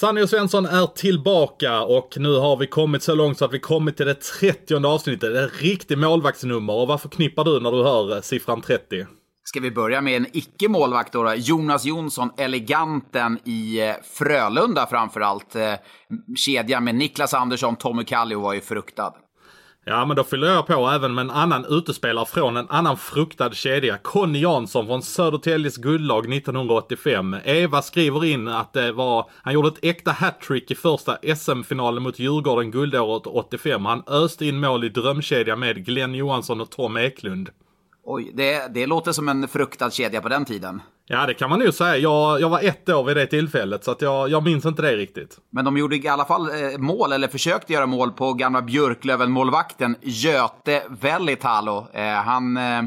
Sanny och Svensson är tillbaka och nu har vi kommit så långt så att vi kommit till det 30 avsnittet. Det är ett riktigt målvaktsnummer och vad förknippar du när du hör eh, siffran 30? Ska vi börja med en icke-målvakt då. Jonas Jonsson, eleganten i eh, Frölunda framförallt. Eh, Kedjan med Niklas Andersson, Tommy Kallio var ju fruktad. Ja, men då fyller jag på även med en annan utespelare från en annan fruktad kedja. Conny Jansson från Södertäljes guldlag 1985. Eva skriver in att det var, han gjorde ett äkta hattrick i första SM-finalen mot Djurgården guldåret 85. Han öste in mål i drömkedja med Glenn Johansson och Tom Eklund. Oj, det, det låter som en fruktad kedja på den tiden. Ja, det kan man nog säga. Jag, jag var ett år vid det tillfället, så att jag, jag minns inte det riktigt. Men de gjorde i alla fall eh, mål, eller försökte göra mål, på gamla Björklöven-målvakten Göte Välitalo. Eh, han eh,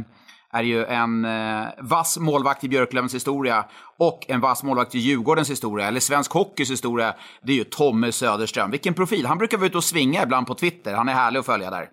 är ju en eh, vass målvakt i Björklövens historia och en vass målvakt i Djurgårdens historia, eller svensk hockeys historia. Det är ju Tommy Söderström. Vilken profil! Han brukar vara ute och svinga ibland på Twitter. Han är härlig att följa där.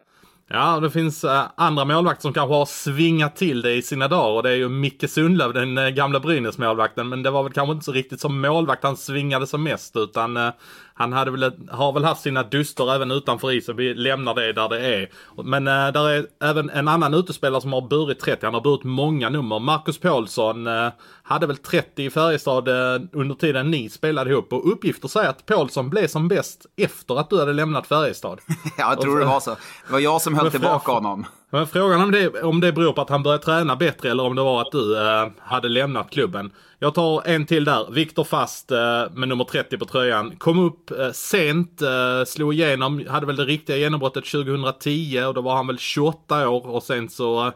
Ja, det finns eh, andra målvakter som kanske har svingat till det i sina dagar och det är ju Micke Sundlöv, den eh, gamla Brynäs-målvakten. Men det var väl kanske inte så riktigt som målvakt han svingade som mest utan eh, han hade väl, har väl haft sina duster även utanför isen. Vi lämnar det där det är. Men äh, där är även en annan utespelare som har burit 30. Han har burit många nummer. Marcus Paulsson äh, hade väl 30 i Färjestad äh, under tiden ni spelade ihop. Och uppgifter säger att Paulsson blev som bäst efter att du hade lämnat Färjestad. ja, jag tror det var så. Det var jag som höll tillbaka honom. Men frågan om det, om det beror på att han började träna bättre eller om det var att du eh, hade lämnat klubben. Jag tar en till där. Viktor Fast eh, med nummer 30 på tröjan. Kom upp eh, sent, eh, slog igenom, hade väl det riktiga genombrottet 2010 och då var han väl 28 år och sen så eh,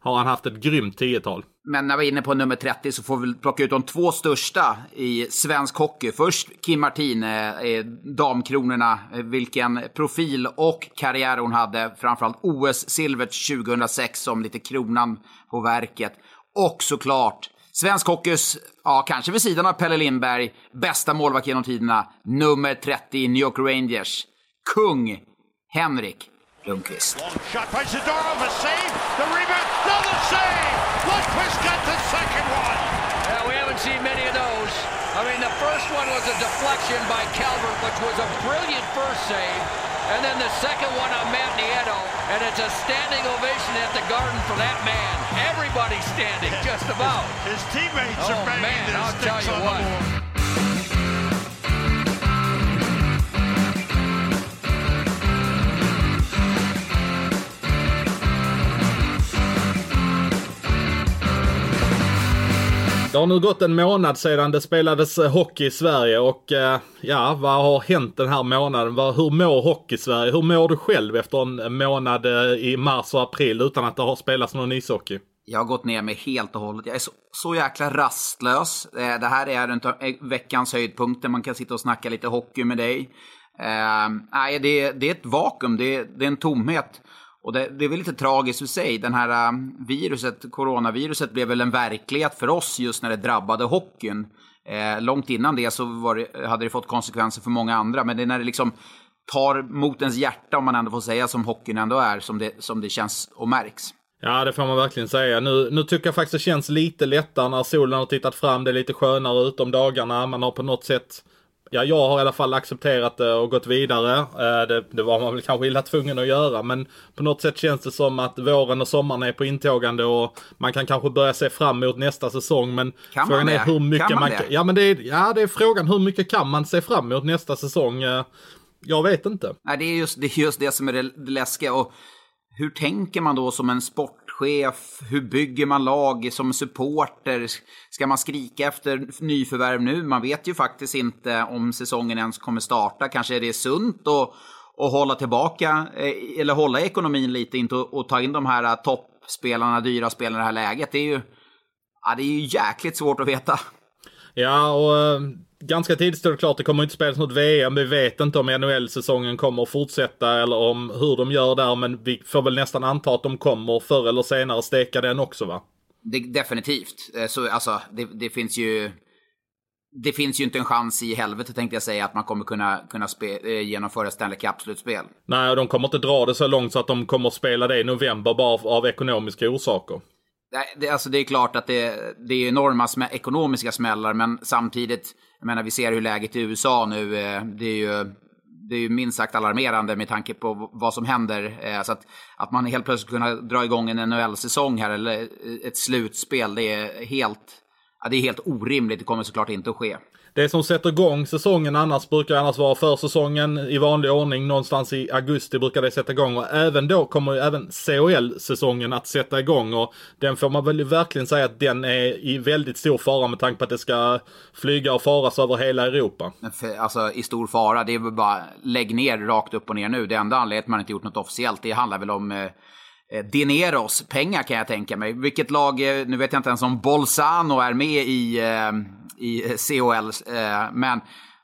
har han haft ett grymt tiotal. Men när vi är inne på nummer 30 så får vi plocka ut de två största i svensk hockey. Först Kim Martin, eh, eh damkronorna. Eh, vilken profil och karriär hon hade. Framförallt OS-silvret 2006 som lite kronan på verket. Och såklart Svensk hockeys, ja kanske vid sidan av Pelle Lindberg, bästa målvakt genom tiderna. Nummer 30 i New York Rangers. Kung Henrik Lundqvist. Shot by Zadorov, the save, the rebound, another save! Lundqvist got the second one! Yeah, we haven't seen many of those. I mean, the first one was a deflection by Calvert, which was a brilliant first save. And then the second one on Matt Nieto, and it's a standing ovation at the Garden for that man. Everybody's standing, just about. His teammates oh, are banging man, their I'll tell sticks you on what. the board. Det har nu gått en månad sedan det spelades hockey i Sverige och eh, ja, vad har hänt den här månaden? Hur mår hockey-Sverige? Hur mår du själv efter en månad eh, i mars och april utan att det har spelats någon ishockey? Jag har gått ner mig helt och hållet. Jag är så, så jäkla rastlös. Eh, det här är en av veckans höjdpunkter. Man kan sitta och snacka lite hockey med dig. Nej, det, det är ett vakuum, det, det är en tomhet. Och det, det är väl lite tragiskt i sig. Den här um, viruset, coronaviruset, blev väl en verklighet för oss just när det drabbade hockeyn. Eh, långt innan det så var det, hade det fått konsekvenser för många andra. Men det är när det liksom tar mot ens hjärta, om man ändå får säga, som hockeyn ändå är, som det, som det känns och märks. Ja, det får man verkligen säga. Nu, nu tycker jag faktiskt det känns lite lättare när solen har tittat fram. Det är lite skönare ut om dagarna. Man har på något sätt Ja, jag har i alla fall accepterat det och gått vidare. Eh, Det, det var man väl kanske illa tvungen att göra, men på något sätt känns det som att våren och sommaren är på intågande och man kan kanske börja se fram emot nästa säsong. Men Kan frågan är hur mycket Kan man man kan... Ja, men det är, ja, det är frågan. Hur mycket kan man se fram emot nästa säsong? Eh, Jag vet inte. Nej, det är just det, är just det som är det, läskiga. Och hur tänker man då som en chef? Hur bygger man lag som supporter? Ska man skrika efter nyförvärv nu? Man vet ju faktiskt inte om säsongen ens kommer starta. Kanske är det sunt att, att hålla tillbaka, eh, eller hålla ekonomin lite, inte att ta in de här eh, toppspelarna, dyra spelarna i det här läget. Det är ju, ja, det är ju jäkligt svårt att veta. Ja, och eh, ganska tidigt stod det klart, det kommer inte spelas något VM. Vi vet inte om NHL-säsongen kommer att fortsätta eller om hur de gör där. Men vi får väl nästan anta att de kommer förr eller senare steka den också va? Det, definitivt. Eh, så, alltså, det, det, finns ju... Det finns ju inte en chans i helvete tänkte jag säga att man kommer kunna, kunna spe, eh, genomföra Stanley Cup-slutspel. Nej, de kommer inte dra det så långt så att de kommer spela det i november bara av, av ekonomiska orsaker. Det, alltså det är klart att det, det är enorma smä, ekonomiska smällar, men samtidigt, jag menar vi ser hur läget i USA nu, eh, det är ju det är ju minst sagt alarmerande med tanke på vad som händer. Eh, så att, att man helt plötsligt kunna dra igång en NHL-säsong här, eller ett slutspel, det är helt, ja, det är helt orimligt. Det kommer såklart inte att ske. Det som sätter igång säsongen annars brukar annars vara försäsongen i vanlig ordning. Någonstans i augusti brukar det sätta igång och även då kommer ju även CHL-säsongen att sätta igång och den får man väl verkligen säga att den är i väldigt stor fara med tanke på att det ska flyga och faras över hela Europa. Alltså i stor fara, det är väl bara lägg ner rakt upp och ner nu. Det enda anledningen att man inte gjort något officiellt, det handlar väl om eh, Dineros pengar kan jag tänka mig. Vilket lag, eh, nu vet jag inte ens om Bolzano är med i, eh, i CHL, men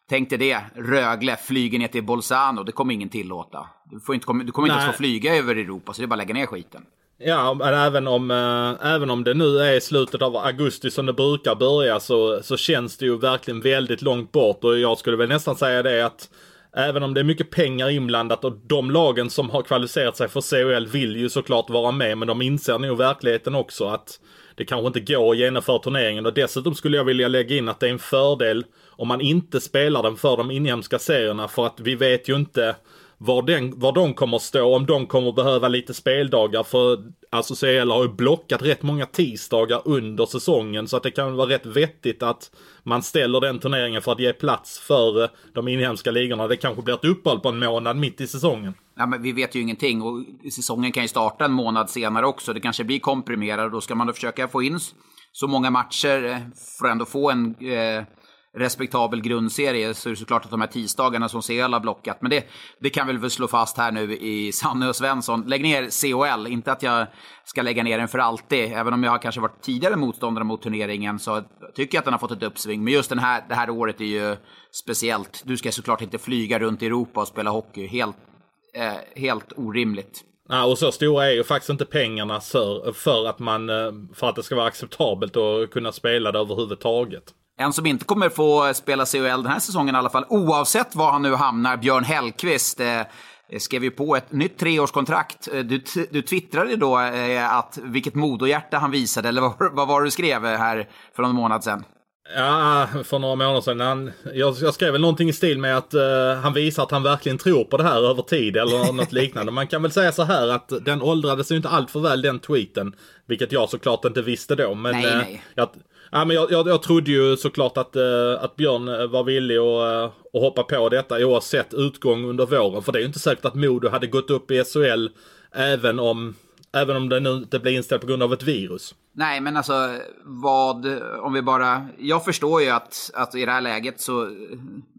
tänk dig det, Rögle flyger ner till Bolzano, det kommer ingen tillåta. Du, får inte, du kommer inte ens få flyga över Europa, så det är bara att lägga ner skiten. Ja, men även om, äh, även om det nu är slutet av augusti som det brukar börja så, så känns det ju verkligen väldigt långt bort och jag skulle väl nästan säga det att Även om det är mycket pengar inblandat och de lagen som har kvalificerat sig för CHL vill ju såklart vara med men de inser nog verkligheten också att det kanske inte går att genomföra turneringen. Och dessutom skulle jag vilja lägga in att det är en fördel om man inte spelar den för de inhemska serierna för att vi vet ju inte var, den, var de kommer stå, om de kommer behöva lite speldagar. För alltså CL har ju blockat rätt många tisdagar under säsongen så att det kan vara rätt vettigt att man ställer den turneringen för att ge plats för eh, de inhemska ligorna. Det kanske blir ett uppehåll på en månad mitt i säsongen. Ja, men vi vet ju ingenting och säsongen kan ju starta en månad senare också. Det kanske blir komprimerad och då ska man då försöka få in så många matcher eh, för att ändå få en eh, respektabel grundserie så är det såklart att de här tisdagarna som CL har blockat. Men det, det kan vi väl slå fast här nu i Sanne och Svensson. Lägg ner COL, inte att jag ska lägga ner den för alltid. Även om jag har kanske varit tidigare motståndare mot turneringen så tycker jag att den har fått ett uppsving. Men just den här, det här året är ju speciellt. Du ska såklart inte flyga runt i Europa och spela hockey. Helt, eh, helt orimligt. Ja, och så stora är ju faktiskt inte pengarna för, för, att man, eh, för att det ska vara acceptabelt att kunna spela det överhuvudtaget. En som inte kommer få spela CHL den här säsongen i alla fall, oavsett var han nu hamnar, Björn Hellkvist. Eh, skrev ju på ett nytt treårskontrakt. Eh, du, du twittrade då eh, att vilket modohjärta han visade, eller vad, vad var det du skrev eh, här för någon månad sedan? Ja, för några månader sedan. Han, jag, jag skrev väl någonting i stil med att uh, han visar att han verkligen tror på det här över tid eller något liknande. Man kan väl säga så här att den åldrades ju inte allt för väl den tweeten. Vilket jag såklart inte visste då. Men, nej, uh, nej. Jag, Ja, men jag, jag, jag trodde ju såklart att, uh, att Björn eh, var villig att, att hoppa på detta oavsett utgång under våren. För det är ju inte säkert att Modo hade gått upp i SHL även om, även om det nu inte blir inställt på grund av ett virus. Nej, men alltså vad, om vi bara... Jag förstår ju att, att i det här läget så...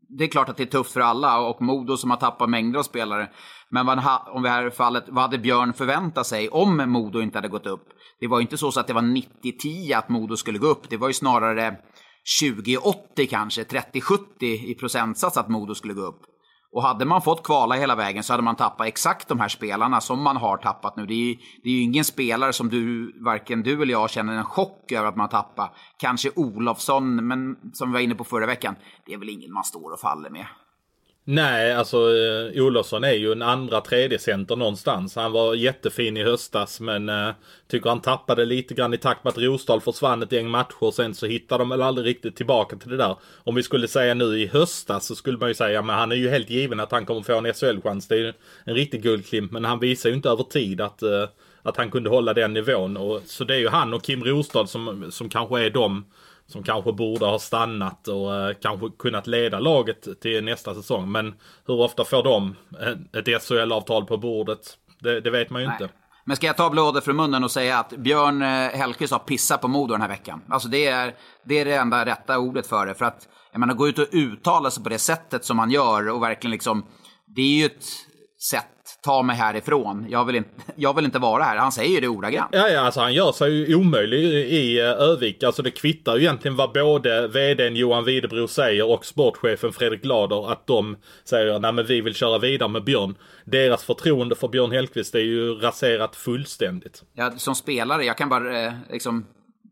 Det är klart att det är tufft för alla och Modo som har tappat mängder av spelare. Men vad, om vi här fallet, vad hade Björn förväntat sig om Modo inte hade gått upp? Det var ju inte så att det var 90-10 att Modo skulle gå upp. Det var ju snarare 20-80 kanske, 30-70 i procentsats att Modo skulle gå upp. Och hade man fått kvala hela vägen så hade man tappat exakt de här spelarna som man har tappat nu. Det är, det är ju ingen spelare som du, varken du eller jag känner en chock över att man tappar. Kanske Olofsson, men som vi var inne på förra veckan, det är väl ingen man står och faller med. Nej, alltså eh, Olofsson är ju en andra tredje center någonstans. Han var jättefin i höstas men eh, tycker han tappade lite grann i takt med att Rosdahl försvann ett gäng matcher. Sen så hittade de väl aldrig riktigt tillbaka till det där. Om vi skulle säga nu i höstas så skulle man ju säga men han är ju helt given att han kommer få en SHL-chans. Det är ju en riktig guldklimp men han visar ju inte över tid att, eh, att han kunde hålla den nivån. Och, så det är ju han och Kim Rosdahl som, som kanske är de som kanske borde ha stannat och eh, kanske kunnat leda laget till nästa säsong. Men hur ofta får de eh, ett SHL-avtal på bordet? Det, det, vet man ju Nej. inte. Men ska jag ta blodet från munnen och säga att Björn eh, Hellkvist har pissat på Modo den här veckan. Alltså det är, det är det enda rätta ordet för det. För att, jag menar, gå ut och uttala sig på det sättet som man gör och verkligen liksom, det är ju ett sätt ta mig härifrån. Jag vill inte, jag vill inte vara här. Han säger det ordagrant. Ja, ja, alltså han gör sig ju omöjlig i eh, Övik. Alltså det kvittar ju egentligen vad både vdn Johan Widebro säger och sportchefen Fredrik Glader att de säger nej men vi vill köra vidare med Björn. Deras förtroende för Björn Hellkvist är ju raserat fullständigt. Ja, som spelare, jag kan bara eh, liksom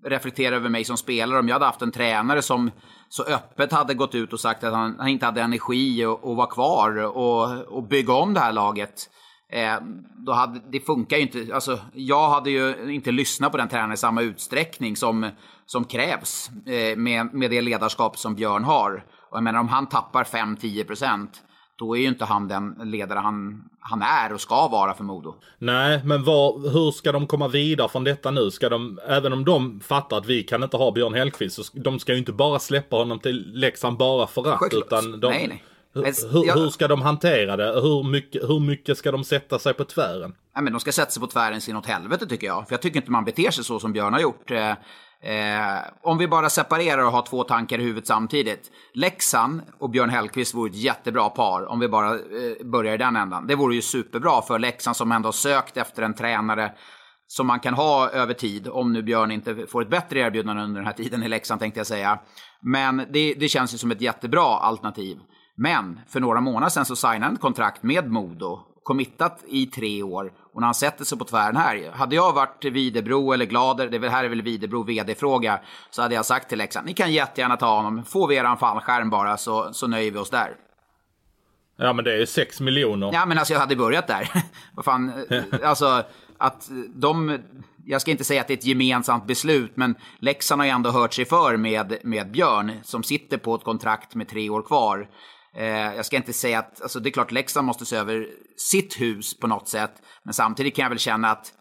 reflektera över mig som spelare. Om jag hade haft en tränare som så öppet hade gått ut och sagt att han, han inte hade energi att vara kvar och, och bygga om det här laget. Eh, då hade, det funkar ju inte. Alltså, jag hade ju inte lyssnat på den tränaren i samma utsträckning som, som krävs eh, med, med det ledarskap som Björn har. Och jag menar om han tappar 5-10 procent då är ju inte han den ledare han, han är och ska vara för Modo. Nej, men var, hur ska de komma vidare från detta nu? Ska de, även om de fattar att vi kan inte ha Björn Hellkvist, så de ska ju inte bara släppa honom till Leksand bara för att. Utan de, nej, nej. Hur, hur, ska de hantera det? Hur mycket, hur mycket ska de sätta sig på tvären? Ja, men de ska sätta sig på tvären sin åt helvete tycker jag. För jag tycker inte man beter sig så som Björn har gjort. Eh, eh, om vi bara separerar och har två tankar i huvudet samtidigt. Leksand och Björn Hellkvist vore ett jättebra par om vi bara eh, börjar i den ändan. Det vore ju superbra för Leksand som ändå sökt efter en tränare som man kan ha över tid, om nu Björn inte får ett bättre erbjudande under den här tiden i Leksand tänkte jag säga. Men det, det känns ju som ett jättebra alternativ. Men för några månader sedan så signade han ett kontrakt med Modo, committat i tre år. Och när han sätter sig på tvären här, hade jag varit Videbro eller Glader, det här är väl Videbro vd-fråga, så hade jag sagt till Leksand, ni kan jättegärna ta honom, får vi eran fallskärm bara så, så nöjer vi oss där. Ja men det är 6 miljoner. Ja men alltså jag hade börjat där. Vad fan, alltså att de, jag ska inte säga att det är ett gemensamt beslut, men Leksand har ju ändå hört sig för med, med Björn, som sitter på ett kontrakt med tre år kvar. Eh, jag ska inte säga att, alltså det är klart Leksand måste se över sitt hus på något sätt. Men samtidigt kan jag väl känna att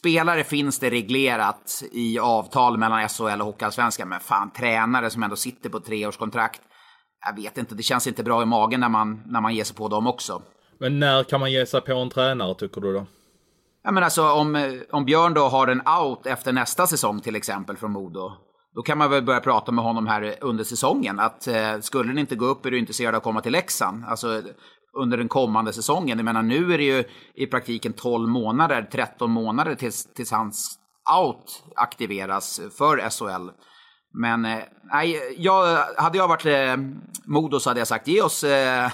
spelare finns det reglerat i avtal mellan SHL och Hockeyallsvenskan. Men fan, tränare som ändå sitter på treårskontrakt. Jag vet inte, det känns inte bra i magen när man, när man ger sig på dem också. Men när kan man ge sig på en tränare tycker du då? Ja men alltså om, om Björn då har en out efter nästa säsong till exempel från Modo. Då kan man väl börja prata med honom här under säsongen. Att eh, skulle den inte gå upp är du intresserad av att komma till Leksand. Alltså under den kommande säsongen. Jag menar nu är det ju i praktiken 12 månader, 13 månader tills, tills hans out aktiveras för SHL. Men eh, nej, jag, hade jag varit eh, Modo så hade jag sagt ge oss eh,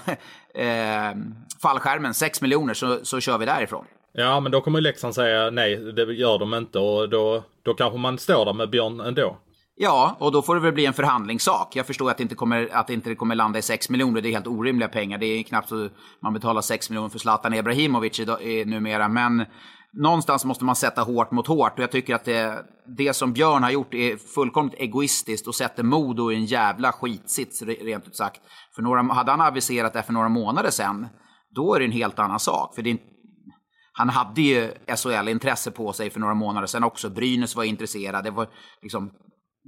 eh, fallskärmen, 6 miljoner, så, så kör vi därifrån. Ja, men då kommer Leksand säga nej, det gör de inte och då, då kanske man står där med Björn ändå. Ja, och då får det väl bli en förhandlingssak. Jag förstår att det inte kommer, att det inte kommer landa i 6 miljoner. Det är helt orimliga pengar. Det är knappt så man betalar 6 miljoner för Zlatan Ibrahimovic idag, eh, numera. Men någonstans måste man sätta hårt mot hårt. Och jag tycker att det, det som Björn har gjort är fullkomligt egoistiskt och sätter Modo i en jävla skitsits, rent ut sagt. För några, hade han aviserat det för några månader sedan, då är det en helt annan sak. För det är, han hade ju SHL-intresse på sig för några månader sedan också. Brynäs var intresserade. Det var liksom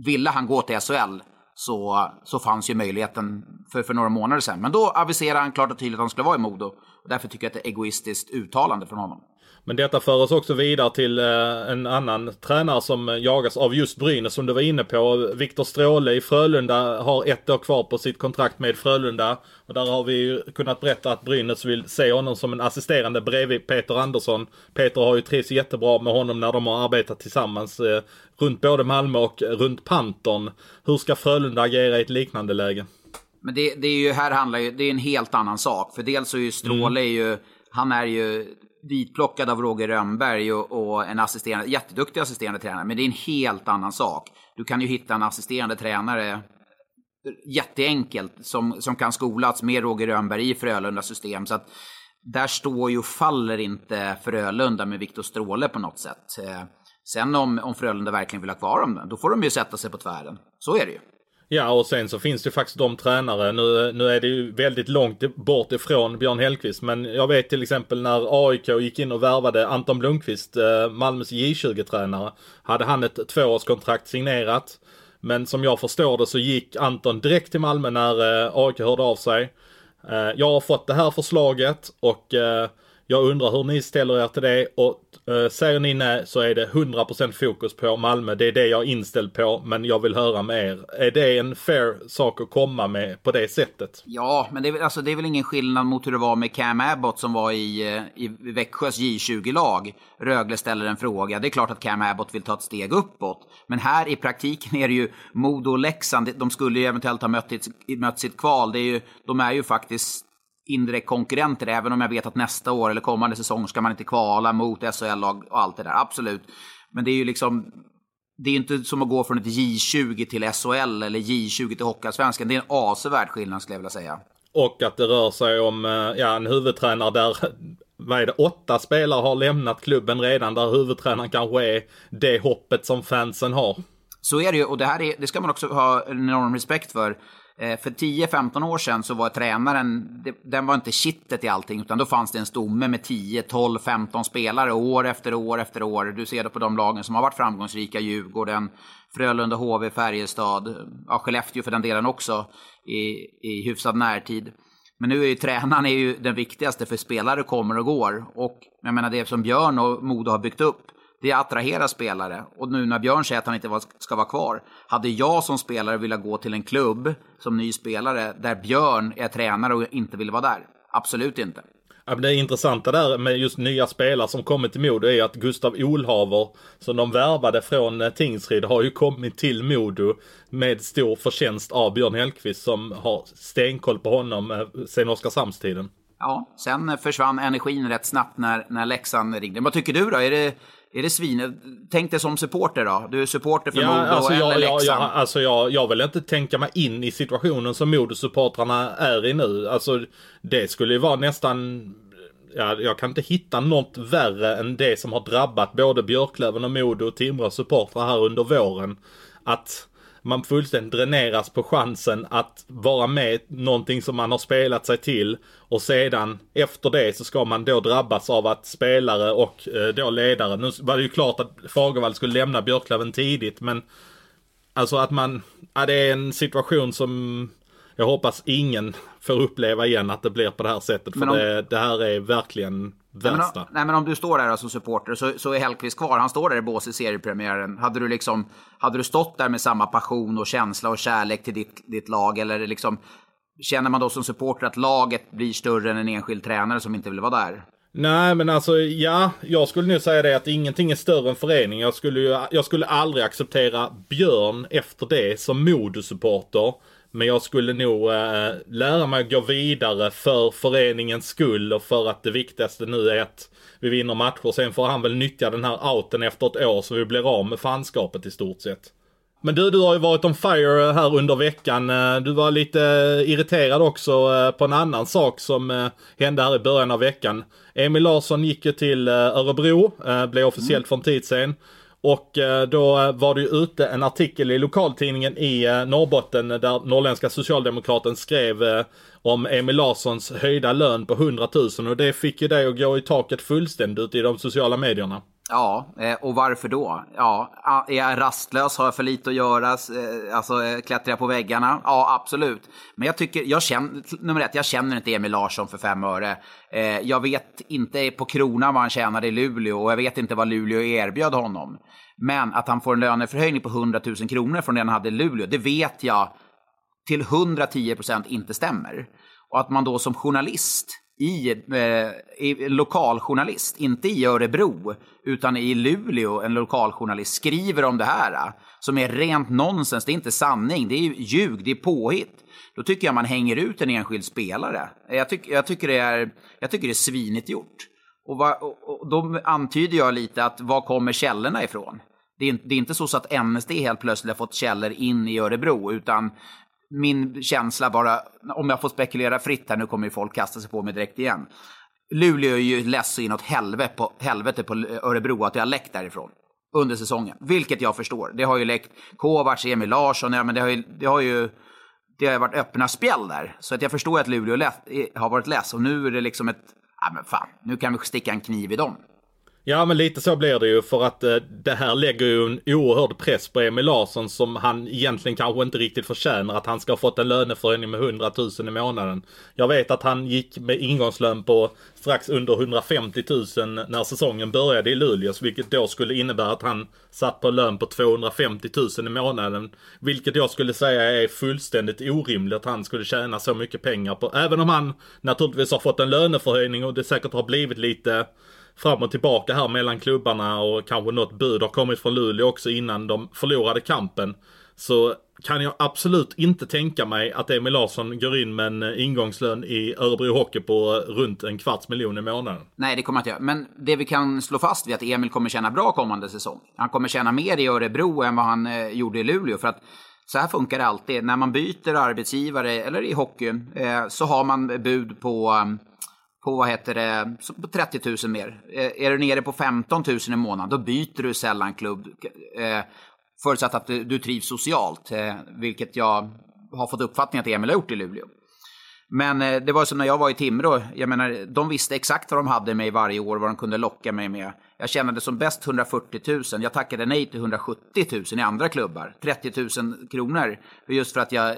ville han gå till SHL så, så fanns ju möjligheten för, för några månader sedan. Men då aviserade han klart och tydligt att han skulle vara i Modo. Och därför tycker jag att det är ett egoistiskt uttalande från honom. Men detta för oss också vidare till eh, en annan tränare som jagas av just Brynäs som du var inne på. Viktor Stråle i Frölunda har ett år kvar på sitt kontrakt med Frölunda. Och där har vi kunnat berätta att Brynäs vill se honom som en assisterande bredvid Peter Andersson. Peter har ju trivts jättebra med honom när de har arbetat tillsammans eh, runt både Malmö och runt Panton. Hur ska Frölunda agera i ett liknande läge? Men det, det är ju, här handlar ju, det är en helt annan sak. För dels så är ju Stråle mm. ju, han är ju ditplockad av Roger Rönnberg och, och, en assisterande, jätteduktig assisterande tränare. Men det är en helt annan sak. Du kan ju hitta en assisterande tränare eh, jätteenkelt som, som kan skolats med Roger Rönnberg i Frölundas system. Så att där står ju och faller inte Frölunda med Viktor Stråle på något sätt. Eh, sen om, om Frölunda verkligen vill ha kvar dem, då får de ju sätta sig på tvären. Så är det ju. Ja och sen så finns det faktiskt de tränare, nu, nu är det ju väldigt långt bort ifrån Björn Hellkvist men jag vet till exempel när AIK gick in och värvade Anton Blomqvist, eh, Malmös J20-tränare, hade han ett tvåårskontrakt signerat. Men som jag förstår det så gick Anton direkt till Malmö när eh, AIK hörde av sig. Eh, jag har fått det här förslaget och eh, Jag undrar hur ni ställer er till det och Eh, säger ni nej så är det 100% fokus på Malmö. Det är det jag är inställd på men jag vill höra med er. Är det en fair sak att komma med på det sättet? Ja, men det är, väl- alltså, det är väl ingen skillnad mot hur det var med Cam Abbott som var i, eh, i Växjös J20-lag. Rögle ställer en fråga. Det är klart att Cam Abbott vill ta ett steg uppåt. Men här i praktiken är det ju Modo och Leksand. De skulle ju eventuellt ha mött, mött sitt kval. Det är ju, de är ju faktiskt indirekt konkurrenter, även om jag vet att nästa år eller kommande säsong ska man inte kvala mot SHL-lag och allt det där. Absolut. Men det är ju liksom, det är inte som att gå från ett J20 till SHL eller J20 till Hockeyallsvenskan. Det är en avsevärd skillnad skulle jag vilja säga. Och att det rör sig om eh, ja, en huvudtränare där, vad är det, åtta spelare har lämnat klubben redan. Där huvudtränaren kanske är det hoppet som fansen har. Så är det ju, och det här är, det ska man också ha en enorm respekt för. Eh, för 10-15 år sedan så var tränaren, den var inte kittet i allting, utan då fanns det en stomme med 10, 12, 15 spelare år efter år efter år. Du ser det på de lagen som har varit framgångsrika, Djurgården, Frölunda, HV, Färjestad, ja, Skellefteå för den delen också, i, i hyfsad närtid. Men nu är ju tränaren är ju den viktigaste för spelare kommer och går. Och jag menar det som Björn och Modo har byggt upp, det attraherar spelare. Och nu när Björn säger att han inte ska vara kvar, hade jag som spelare velat gå till en klubb som ny spelare där Björn är tränare och inte vill vara där? Absolut inte. Ja, men det intressanta där med just nya spelare som kommit till Modo är att Gustav Olhaver som de värvade från eh, Tingsryd har ju kommit till Modo med stor förtjänst av Björn Hellkvist som har stenkoll på honom eh, sen Oskarshamnstiden. Ja, sen försvann energin rätt snabbt när, när Leksand ringde. Vad tycker du då? Är det, är det svin? Tänk dig som supporter då. Du är supporter för Ja, Modo alltså, eller jag, jag, Leksand. jag, alltså jag, jag vill inte tänka mig in i situationen som Modosupportrarna är i nu. Alltså det skulle ju vara nästan Ja, jag kan inte hitta något värre än det som har drabbat både Björklöven och Modo och Timrå supportrar här under våren. Att man fullständigt dräneras på chansen att vara med någonting som man har spelat sig till och sedan efter det så ska man då drabbas av att spelare och eh, då ledare, nu var det ju klart att Fagervall skulle lämna Björklöven tidigt men Alltså att man, ja det är en situation som jag hoppas ingen får uppleva igen att det blir på det här sättet. För om- det, det här är verkligen Nej men, värsta. om- nej men om du står där som supporter så, så är Hellkvist kvar. Han står där i bås i seriepremiären. Hade du, liksom, hade du stått där med samma passion och känsla och kärlek till ditt, ditt lag? Eller liksom, känner man då som supporter att laget blir större än en enskild tränare som inte vill vara där? Nej men alltså ja, jag skulle nu säga det att ingenting är större än förening. Jag skulle, ju, jag skulle aldrig acceptera Björn efter det som Modosupporter. Men jag skulle nog eh, lära mig att gå vidare för föreningens skull och för att det viktigaste nu är att vi vinner matcher. Sen får han väl nyttja den här outen efter ett år så vi blir av med fanskapet i stort sett. Men du, du har ju varit on fire här under veckan. Eh, Du var lite irriterad också eh, på en annan sak som eh, hände här i början av veckan. Emil Larsson gick ju till Örebro, blev officiellt för en tid sedan. Och eh, då var det ju ute en artikel i lokaltidningen i eh, Norrbotten där Norrländska Socialdemokraten skrev eh, om Emil Larssons höjda lön på 100 000 och det fick ju dig att gå i taket fullständigt ute i de sociala medierna. Ja, eh, och varför då? Ja, är jag rastlös? Har jag för lite att göra? Eh, alltså, eh, klättrar jag på väggarna? Ja, absolut. Men jag tycker, jag känner, nummer ett, jag känner inte Emil Larsson för fem öre. Jag vet inte på kronan vad han tjänade i Luleå och jag vet inte vad Luleå erbjöd honom. Men att han får en löneförhöjning på 100 000 kronor från det han hade i Luleå, det vet jag till 110 procent inte stämmer. Och att man då som journalist, i, eh, i lokaljournalist, inte i Örebro, utan i Luleå, en lokaljournalist, skriver om det här, eh, som är rent nonsens, det är inte sanning, det är ljug, det är påhitt. Då tycker jag man hänger ut en enskild spelare. Jag, tyck, jag, tycker, det är, jag tycker det är svinigt gjort. Och, va, och, och då antyder jag lite att var kommer källorna ifrån? Det är, det är inte så att NSD helt plötsligt har fått källor in i Örebro, utan min känsla bara, om jag får spekulera fritt här, nu kommer ju folk kasta sig på mig direkt igen. Luleå är ju less så inåt helvete på, helvete på Örebro att jag har läckt därifrån under säsongen. Vilket jag förstår. Det har ju läckt Kovacs, Emil Larsson, ja, men det har ju, det har ju det har ju varit öppna spjäll där. Så att jag förstår att Luleå lätt, har varit less och nu är det liksom ett, ja men fan, nu kan vi sticka en kniv i dem. Ja men lite så blir det ju för att eh, det här lägger ju en oerhörd press på Emil Larsson som han egentligen kanske inte riktigt förtjänar att han ska ha fått en löneförhöjning med 100 000 i månaden. Jag vet att han gick med ingångslön på strax under 150 000 när säsongen började i Luleå vilket då skulle innebära att han satt på lön på 250 000 i månaden. Vilket jag skulle säga är fullständigt orimligt att han skulle tjäna så mycket pengar på. Även om han naturligtvis har fått en löneförhöjning och det säkert har blivit lite fram och tillbaka här mellan klubbarna och kanske något bud har kommit från Luleå också innan de förlorade kampen. Så kan jag absolut inte tänka mig att Emil Larsson går in med en eh, ingångslön i Örebro Hockey på eh, runt en kvarts miljon i månaden. Nej, det kommer han inte göra. Men det vi kan slå fast är att Emil kommer tjäna bra kommande säsong. Han kommer tjäna mer i Örebro än vad han eh, gjorde i Luleå. För att så här funkar det alltid. När man byter arbetsgivare, eller i hockey, så har man bud på på, vad heter det, på 30 000 mer. Eh, är du nere på 15 000 i månaden, då byter du sällan klubb. Eh, förutsatt att du, trivs socialt, eh, vilket jag har fått uppfattning att Emil har gjort i Luleå. Men eh, det var som när jag var i Timrå. Jag menar, de visste exakt vad de hade mig varje år, vad de kunde locka mig med. Jag tjänade som bäst 140 000. Jag tackade nej till 170 000 i andra klubbar. 30 000 kronor. Just för att jag,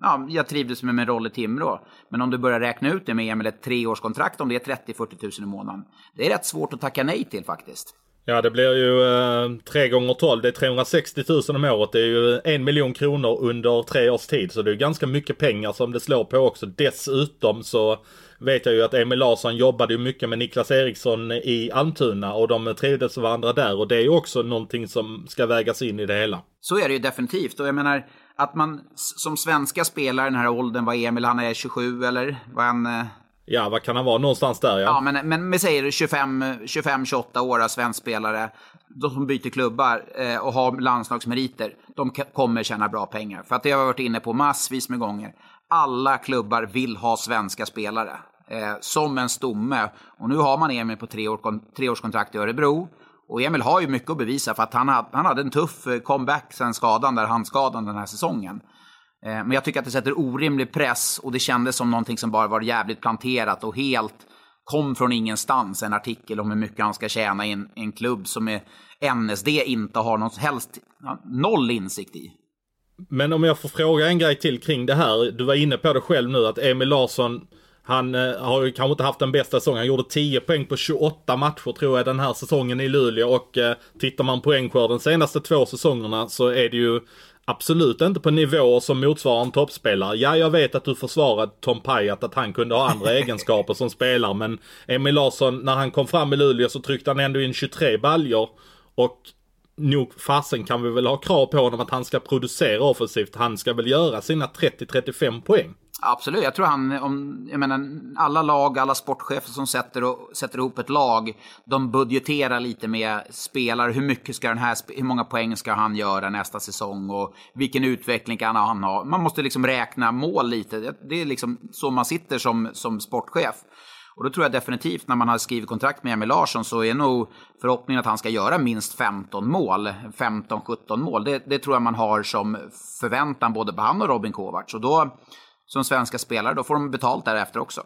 ja, jag trivdes med min roll i Timrå. Men om du börjar räkna ut det med Emil, ett treårskontrakt, om det är 30-40 000 i månaden. Det är rätt svårt att tacka nej till faktiskt. Ja det blir ju eh, 3 gånger 12 det är 360 000 om året. Det är ju en miljon kronor under tre års tid. Så det är ganska mycket pengar som det slår på också. Dessutom så vet jag ju att Emil Larsson jobbade ju mycket med Niklas Eriksson i Almtuna och de trivdes varandra där. Och det är ju också någonting som ska vägas in i det hela. Så är det ju definitivt. Och jag menar att man som svenska spelare i den här åldern, vad Emil, han är 27 eller? Vad han... Eh, Ja, vad kan han vara? Någonstans där ja. Ja, men, men vi säger 25-28 år svensk spelare. De som byter klubbar eh, och har landslagsmeriter, de kommer tjäna bra pengar. För att det har jag varit inne på massvis med gånger. Alla klubbar vill ha svenska spelare. Eh, som en stomme. Och nu har man Emil på tre år, treårskontrakt i Örebro. Och Emil har ju mycket att bevisa för att han hade, han hade en tuff eh, comeback sen skadan, där handskadan den här säsongen. Eh, men jag tycker att det sätter orimlig press och det kändes som någonting som bara var jävligt planterat och helt kom från ingenstans. En artikel om hur mycket han ska tjäna i en, en klubb som är NSD inte har någon helst, noll insikt i. Men om jag får fråga en grej till kring det här. Du var inne på det själv nu att Emil Larsson han eh, har ju kanske inte haft den bästa säsongen. Han gjorde 10 poäng på 28 matcher tror jag den här säsongen i Luleå och eh, tittar man poängskörden senaste två säsongerna så är det ju Absolut inte på nivå som motsvarar en toppspelare. Ja, jag vet att du försvarade Tom Pajat att han kunde ha andra egenskaper som spelare. Men Emil Larsson, när han kom fram i Luleå så tryckte han ändå in 23 baljor. Och nog fasen kan vi väl ha krav på honom att han ska producera offensivt. Han ska väl göra sina 30-35 poäng. Absolut, jag tror han, om, jag menar, alla lag, alla sportchefer som sätter, och, sätter ihop ett lag, de budgeterar lite med spelare. Hur mycket ska den här, hur många poäng ska han göra nästa säsong och vilken utveckling kan han ha? Man måste liksom räkna mål lite. Det är liksom så man sitter som, som sportchef. Och då tror jag definitivt när man har skrivit kontrakt med Emil Larsson så är nog förhoppningen att han ska göra minst 15 mål, 15-17 mål. Det, det, tror jag man har som förväntan både på han och Robin Kovacs. Och då som svenska spelare, då får de betalt därefter också.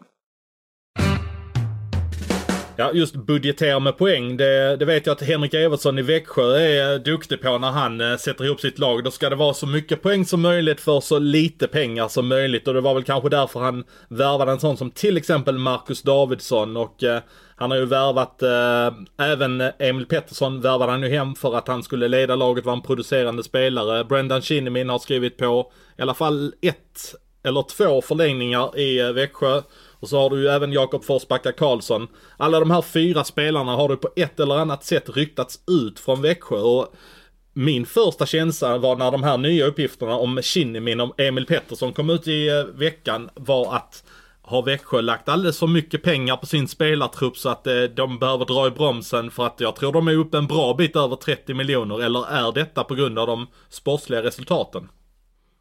Ja, just budgetera med poäng. Det, det, vet jag att Henrik Evertsson i Växjö är duktig på när han eh, sätter ihop sitt lag. Då ska det vara så mycket poäng som möjligt för så lite pengar som möjligt. Och det var väl kanske därför han värvade en sån som till exempel Marcus Davidsson. Och eh, han har ju värvat, eh, även Emil Pettersson värvade han ju hem för att han skulle leda laget, vara en producerande spelare. Brendan Shinnimin har skrivit på i alla fall ett eller två förlängningar i eh, Växjö. Och så har du ju även Jakob Forsbacka Karlsson. Alla de här fyra spelarna har du på ett eller annat sätt ryktats ut från Växjö. Och min första känsla var när de här nya uppgifterna om Kinnimin och Emil Pettersson kom ut i eh, veckan var att har Växjö lagt alldeles för mycket pengar på sin spelartrupp så att eh, de behöver dra i bromsen för att jag tror de är uppe en bra bit över 30 miljoner eller är detta på grund av de sportsliga resultaten?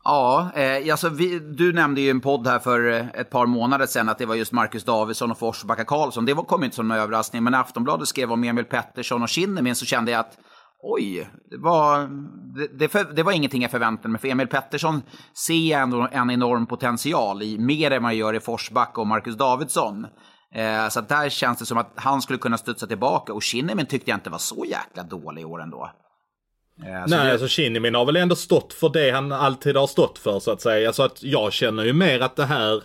Ja, eh, alltså vi, du nämnde ju en podd här för eh, ett par månader sedan att det var just Marcus Davidsson och Forsbacka Karlsson. Det var, kom inte som en överraskning, men när Aftonbladet skrev om Emil Pettersson och Kinnemin så kände jag att oj, det var, det, det, för, det, var ingenting jag förväntade mig. För Emil Pettersson ser jag ändå en enorm potential i, mer än man gör i Forsbacka och Marcus Davidsson. Eh, så att där känns det som att han skulle kunna studsa tillbaka. Och Kinnimin tyckte jag inte var så jäkla dålig i år ändå. Eh, Nej, det... alltså Kinnimin har väl ändå stått för det han alltid har stått för så att säga. Så att jag känner ju mer att det här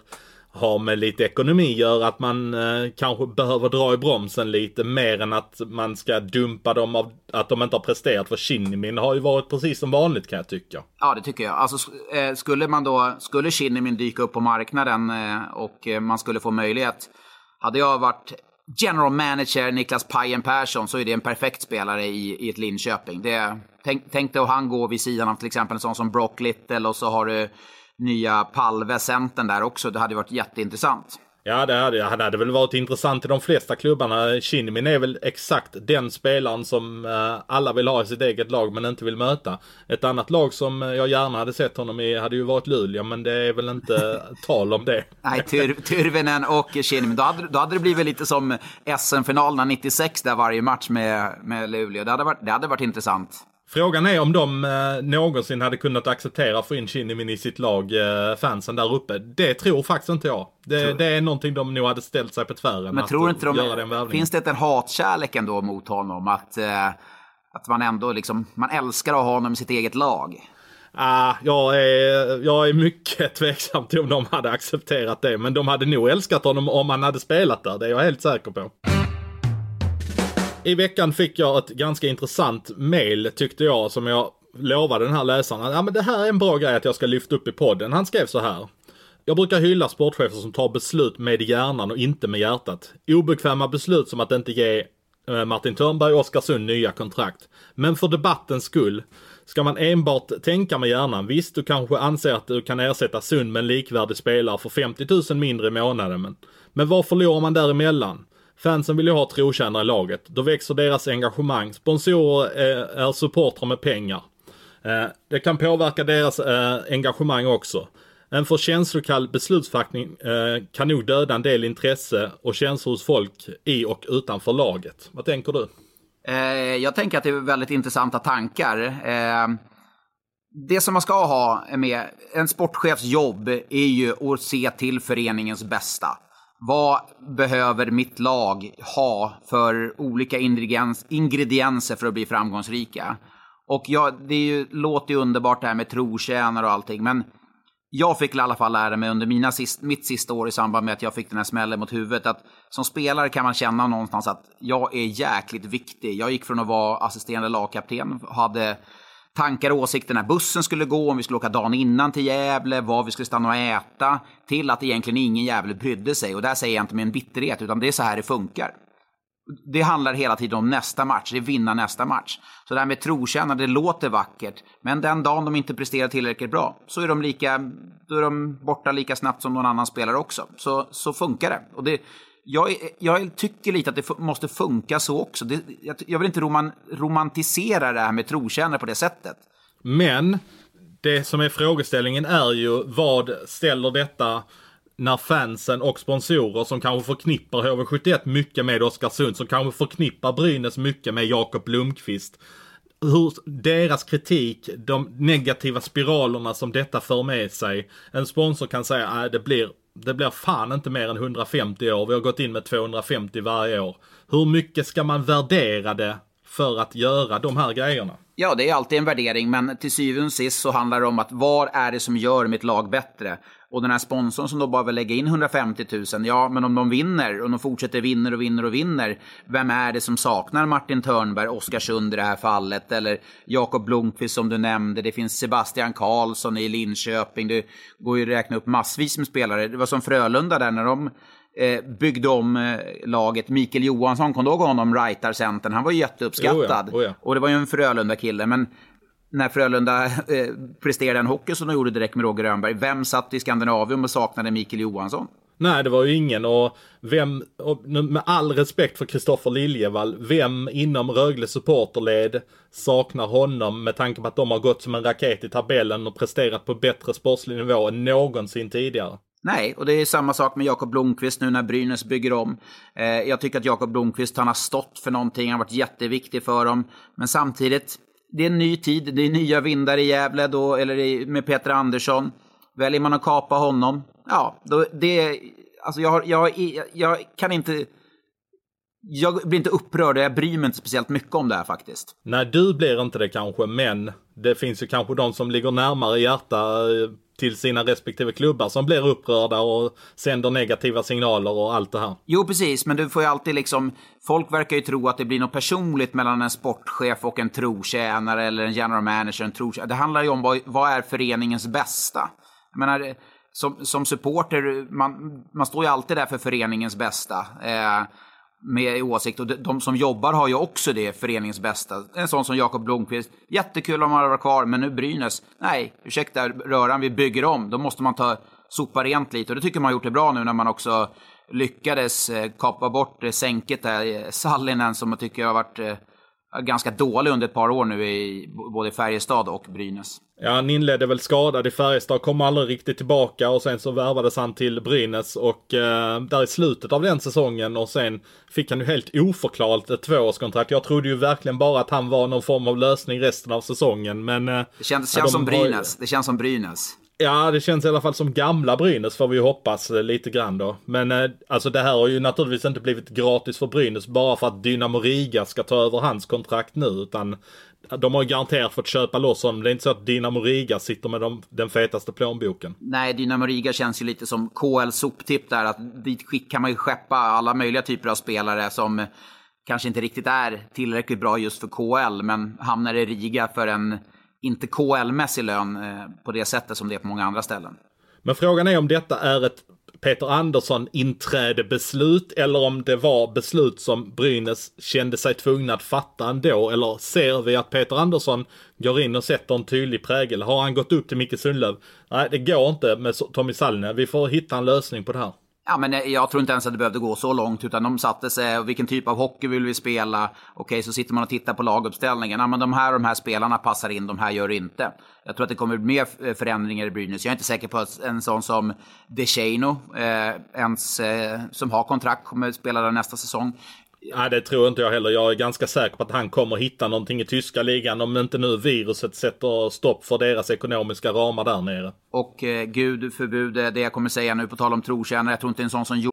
har med lite ekonomi gör att man eh, kanske behöver dra i bromsen lite mer än att man ska dumpa dem av att de inte har presterat. För Shinnimin har ju varit precis som vanligt kan jag tycka. Ja, det tycker jag. Alltså, eh, skulle man då, skulle Shinnimin dyka upp på marknaden eh, och eh, man skulle få möjlighet. Hade jag varit general manager Niklas Pajen Persson så är det en perfekt spelare i, i ett Linköping. Det, tänk, tänk dig att han går vid sidan av till exempel en sån som Brock Little och så har du nya Palve-centern där också. Det hade varit jätteintressant. Ja, det hade, han hade väl varit intressant i de flesta klubbarna. Shinnimin är väl exakt den spelaren som uh, alla vill ha i sitt eget lag men inte vill möta. Ett annat lag som jag gärna hade sett honom i hade ju varit Luleå men det är väl inte tal om det. Nej, Tyr Tyrvinen och Shinnimin. Då hade, då hade det blivit lite som SM-finalerna 96 där varje match med, med Luleå. Det hade, varit, det hade varit intressant. Frågan är om de eh, någonsin hade kunnat acceptera att få in Shinnimin i sitt lag, eh, fansen där uppe. Det tror faktiskt inte jag. Det, tror... det, är någonting de nog hade ställt sig på tvären. Men tror inte de, finns det en hatkärlek ändå mot honom? Att, eh, att man ändå liksom, man älskar att ha honom i sitt eget lag? Ah, jag, är, jag är mycket tveksam till om de hade accepterat det. Men de hade nog älskat honom om han hade spelat där, det är jag helt säker på. I veckan fick jag ett ganska intressant mail tyckte jag som jag lovade den här läsaren. Ja men det här är en bra grej att jag ska lyfta upp i podden. Han skrev så här. Jag brukar hylla sportchefer som tar beslut med hjärnan och inte med hjärtat. Obekväma beslut som att inte ge eh, Martin Törnberg och Oskarsund nya kontrakt. Men för debattens skull ska man enbart tänka med hjärnan. Visst, du kanske anser att du kan ersätta Sund med en likvärdig spelare för 50 000 mindre i månaden. Men, men vad förlorar man däremellan? Fansen vill ju ha trotjänare i laget. Då växer deras engagemang. Sponsorer eh, är, supportrar med pengar. Eh, det kan påverka deras eh, engagemang också. En för känslokall beslutsfattning kan nog döda en del intresse och känslor hos folk i och utanför laget. Vad tänker du? jag tänker att det är väldigt intressanta tankar. det som man ska ha med en sportchefs jobb är ju att se till föreningens bästa vad behöver mitt lag ha för olika ingredienser för att bli framgångsrika? Och ja, det är ju, låter ju underbart det här med trotjänare och allting, men jag fick i alla fall lära mig under mina sist, mitt sista år i samband med att jag fick den här smällen mot huvudet att som spelare kan man känna någonstans att jag är jäkligt viktig. Jag gick från att vara assisterande lagkapten, hade tankar och åsikter när bussen skulle gå, om vi skulle åka dagen innan till Gävle, var vi skulle stanna och äta, till att egentligen ingen jävel brydde sig. Och där säger jag inte med en bitterhet, utan det är så här det funkar. Det handlar hela tiden om nästa match, det är vinna nästa match. Så det här med trotjänare, det låter vackert, men den dagen de inte presterar tillräckligt bra så är de, lika, då är de borta lika snabbt som någon annan spelare också. Så, så funkar det. Och det, jag, jag, tycker lite att det måste funka så också. Det, jag, jag, vill inte roman, romantisera det här med trotjänare på det sättet. Men det som är frågeställningen är ju vad ställer detta när fansen och sponsorer som kanske förknippar HV71 mycket med Oskarsund, som kanske förknippar Brynäs mycket med Jakob Blomqvist. Hur deras kritik, de negativa spiralerna som detta för med sig. En sponsor kan säga att det blir det blir fan inte mer än 150 år. Vi har gått in med 250 varje år. Hur mycket ska man värdera det för att göra de här grejerna? Ja, det är alltid en värdering, men till syvende och sist så handlar det om att vad är det som gör mitt lag bättre? Och den här sponsorn som då bara vill lägga in 150 000, ja, men om de vinner och de fortsätter vinner och vinner och vinner, vem är det som saknar Martin Törnberg, Oskarsund i det här fallet, eller Jakob Blomqvist som du nämnde, det finns Sebastian Karlsson i Linköping, det går ju att räkna upp massvis med spelare. Det var som Frölunda där när de eh, byggde om eh, laget. Mikael Johansson, kom du ihåg honom, Rightar-centern? Han var ju jätteuppskattad. Oh ja, oh ja. Och det var ju en Frölunda-kille. Men när Frölunda eh, presterade en hockey som de gjorde direkt med Roger Rönnberg, vem satt i Skandinavium och saknade Mikael Johansson? Nej, det var ju ingen och vem, och med all respekt för Kristoffer Liljevall, vem inom Rögle supporterled saknar honom med tanke på att de har gått som en raket i tabellen och presterat på bättre sportslig nivå än någonsin tidigare? Nej, och det är samma sak med Jakob Blomqvist nu när Brynäs bygger om. Eh, jag tycker att Jakob Blomqvist, han har stått för någonting, han har varit jätteviktig för dem. Men samtidigt, det är en ny tid, det är nya vindar i Gävle då, eller med Peter Andersson. Väljer man att kapa honom, ja, då, det, alltså jag, jag, jag, jag kan inte... Jag blir inte upprörd och jag bryr mig inte speciellt mycket om det här faktiskt. Nej, du blir inte det kanske, men det finns ju kanske de som ligger närmare hjärta eh, till sina respektive klubbar som blir upprörda och sänder negativa signaler och allt det här. Jo, precis, men du får ju alltid liksom... Folk verkar ju tro att det blir något personligt mellan en sportchef och en trotjänare eller en general manager. En trotjänare. Det handlar ju om vad, vad är föreningens bästa. Jag menar, som, som supporter, man, man står ju alltid där för föreningens bästa. Eh, med åsikt. Och de som jobbar har ju också det, föreningens bästa. En sån som Jakob Blomqvist. Jättekul om han hade varit kvar, men nu Brynäs. Nej, ursäkta röran, vi bygger om. Då måste man ta sopa rent lite. Och det tycker man har gjort det bra nu när man också lyckades eh, kapa bort eh, sänket där. Eh, Sallinen som jag tycker har varit ganska dålig under ett par år nu i både Färjestad och Brynäs. Ja, han inledde väl skadad i Färjestad, kom aldrig riktigt tillbaka och sen så värvades han till Brynäs och eh, där i slutet av den säsongen och sen fick han ju helt oförklarligt ett tvåårskontrakt. Jag trodde ju verkligen bara att han var någon form av lösning resten av säsongen, men... Eh, det känns, känns de som Brynäs. Har... Det känns som Brynäs. Ja, det känns i alla fall som gamla Brynäs får vi ju hoppas lite grann då. Men eh, alltså det här har ju naturligtvis inte blivit gratis för Brynäs bara för att Dynamo Riga ska ta över hans kontrakt nu utan de har ju garanterat fått köpa loss honom. Det är inte så att Dynamo Riga sitter med de, den fetaste plånboken. Nej, Dynamo Riga känns ju lite som KL soptipp där. Att dit kan man ju skeppa alla möjliga typer av spelare som kanske inte riktigt är tillräckligt bra just för KL, men hamnar i Riga för en inte KL-mässig lön eh, på det sättet som det är på många andra ställen. Men frågan är om detta är ett Peter Andersson-inträdebeslut eller om det var beslut som Brynäs kände sig tvungna att fatta ändå. Eller ser vi att Peter Andersson går in och sätter en tydlig prägel? Har han gått upp till Micke Sundlöv? Nej, det går inte med Tommy Sallinen. Vi får hitta en lösning på det här. Ja, men eh, jag tror inte ens att det behövde gå så långt, utan de satte sig, vilken typ av hockey vill vi spela? Okej, så sitter man och tittar på laguppställningen. Ja, men de här och de här spelarna passar in, de här gör inte. Jag tror att det kommer mer eh, förändringar i Brynäs. Jag är inte säker på att en sån som DeShano, eh, ens, eh, som har kontrakt, kommer spela där nästa säsong. Nej, det tror inte jag heller. Jag är ganska säker på att han kommer hitta någonting i tyska ligan om inte nu viruset sätter stopp för deras ekonomiska ramar där nere. Och eh, gud förbjude det jag kommer säga nu på tal om trotjänare. Jag tror inte en sån som...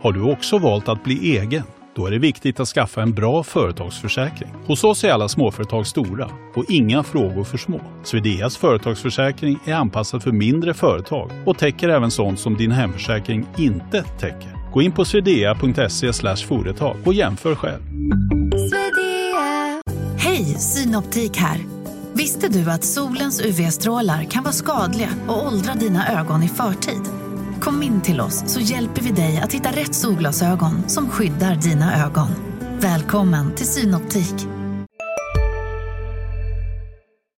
Har du också valt att bli egen? Då är det viktigt att skaffa en bra företagsförsäkring. Hos oss är alla småföretag stora och inga frågor för små. Swedeas företagsförsäkring är anpassad för mindre företag och täcker även sånt som din hemförsäkring inte täcker. Gå in på swedea.se företag och jämför själv. Hej, Synoptik här. Visste du att solens UV-strålar kan vara skadliga och åldra dina ögon i förtid? Kom in till oss så hjälper vi dig att hitta rätt solglasögon som skyddar dina ögon. Välkommen till Synoptik.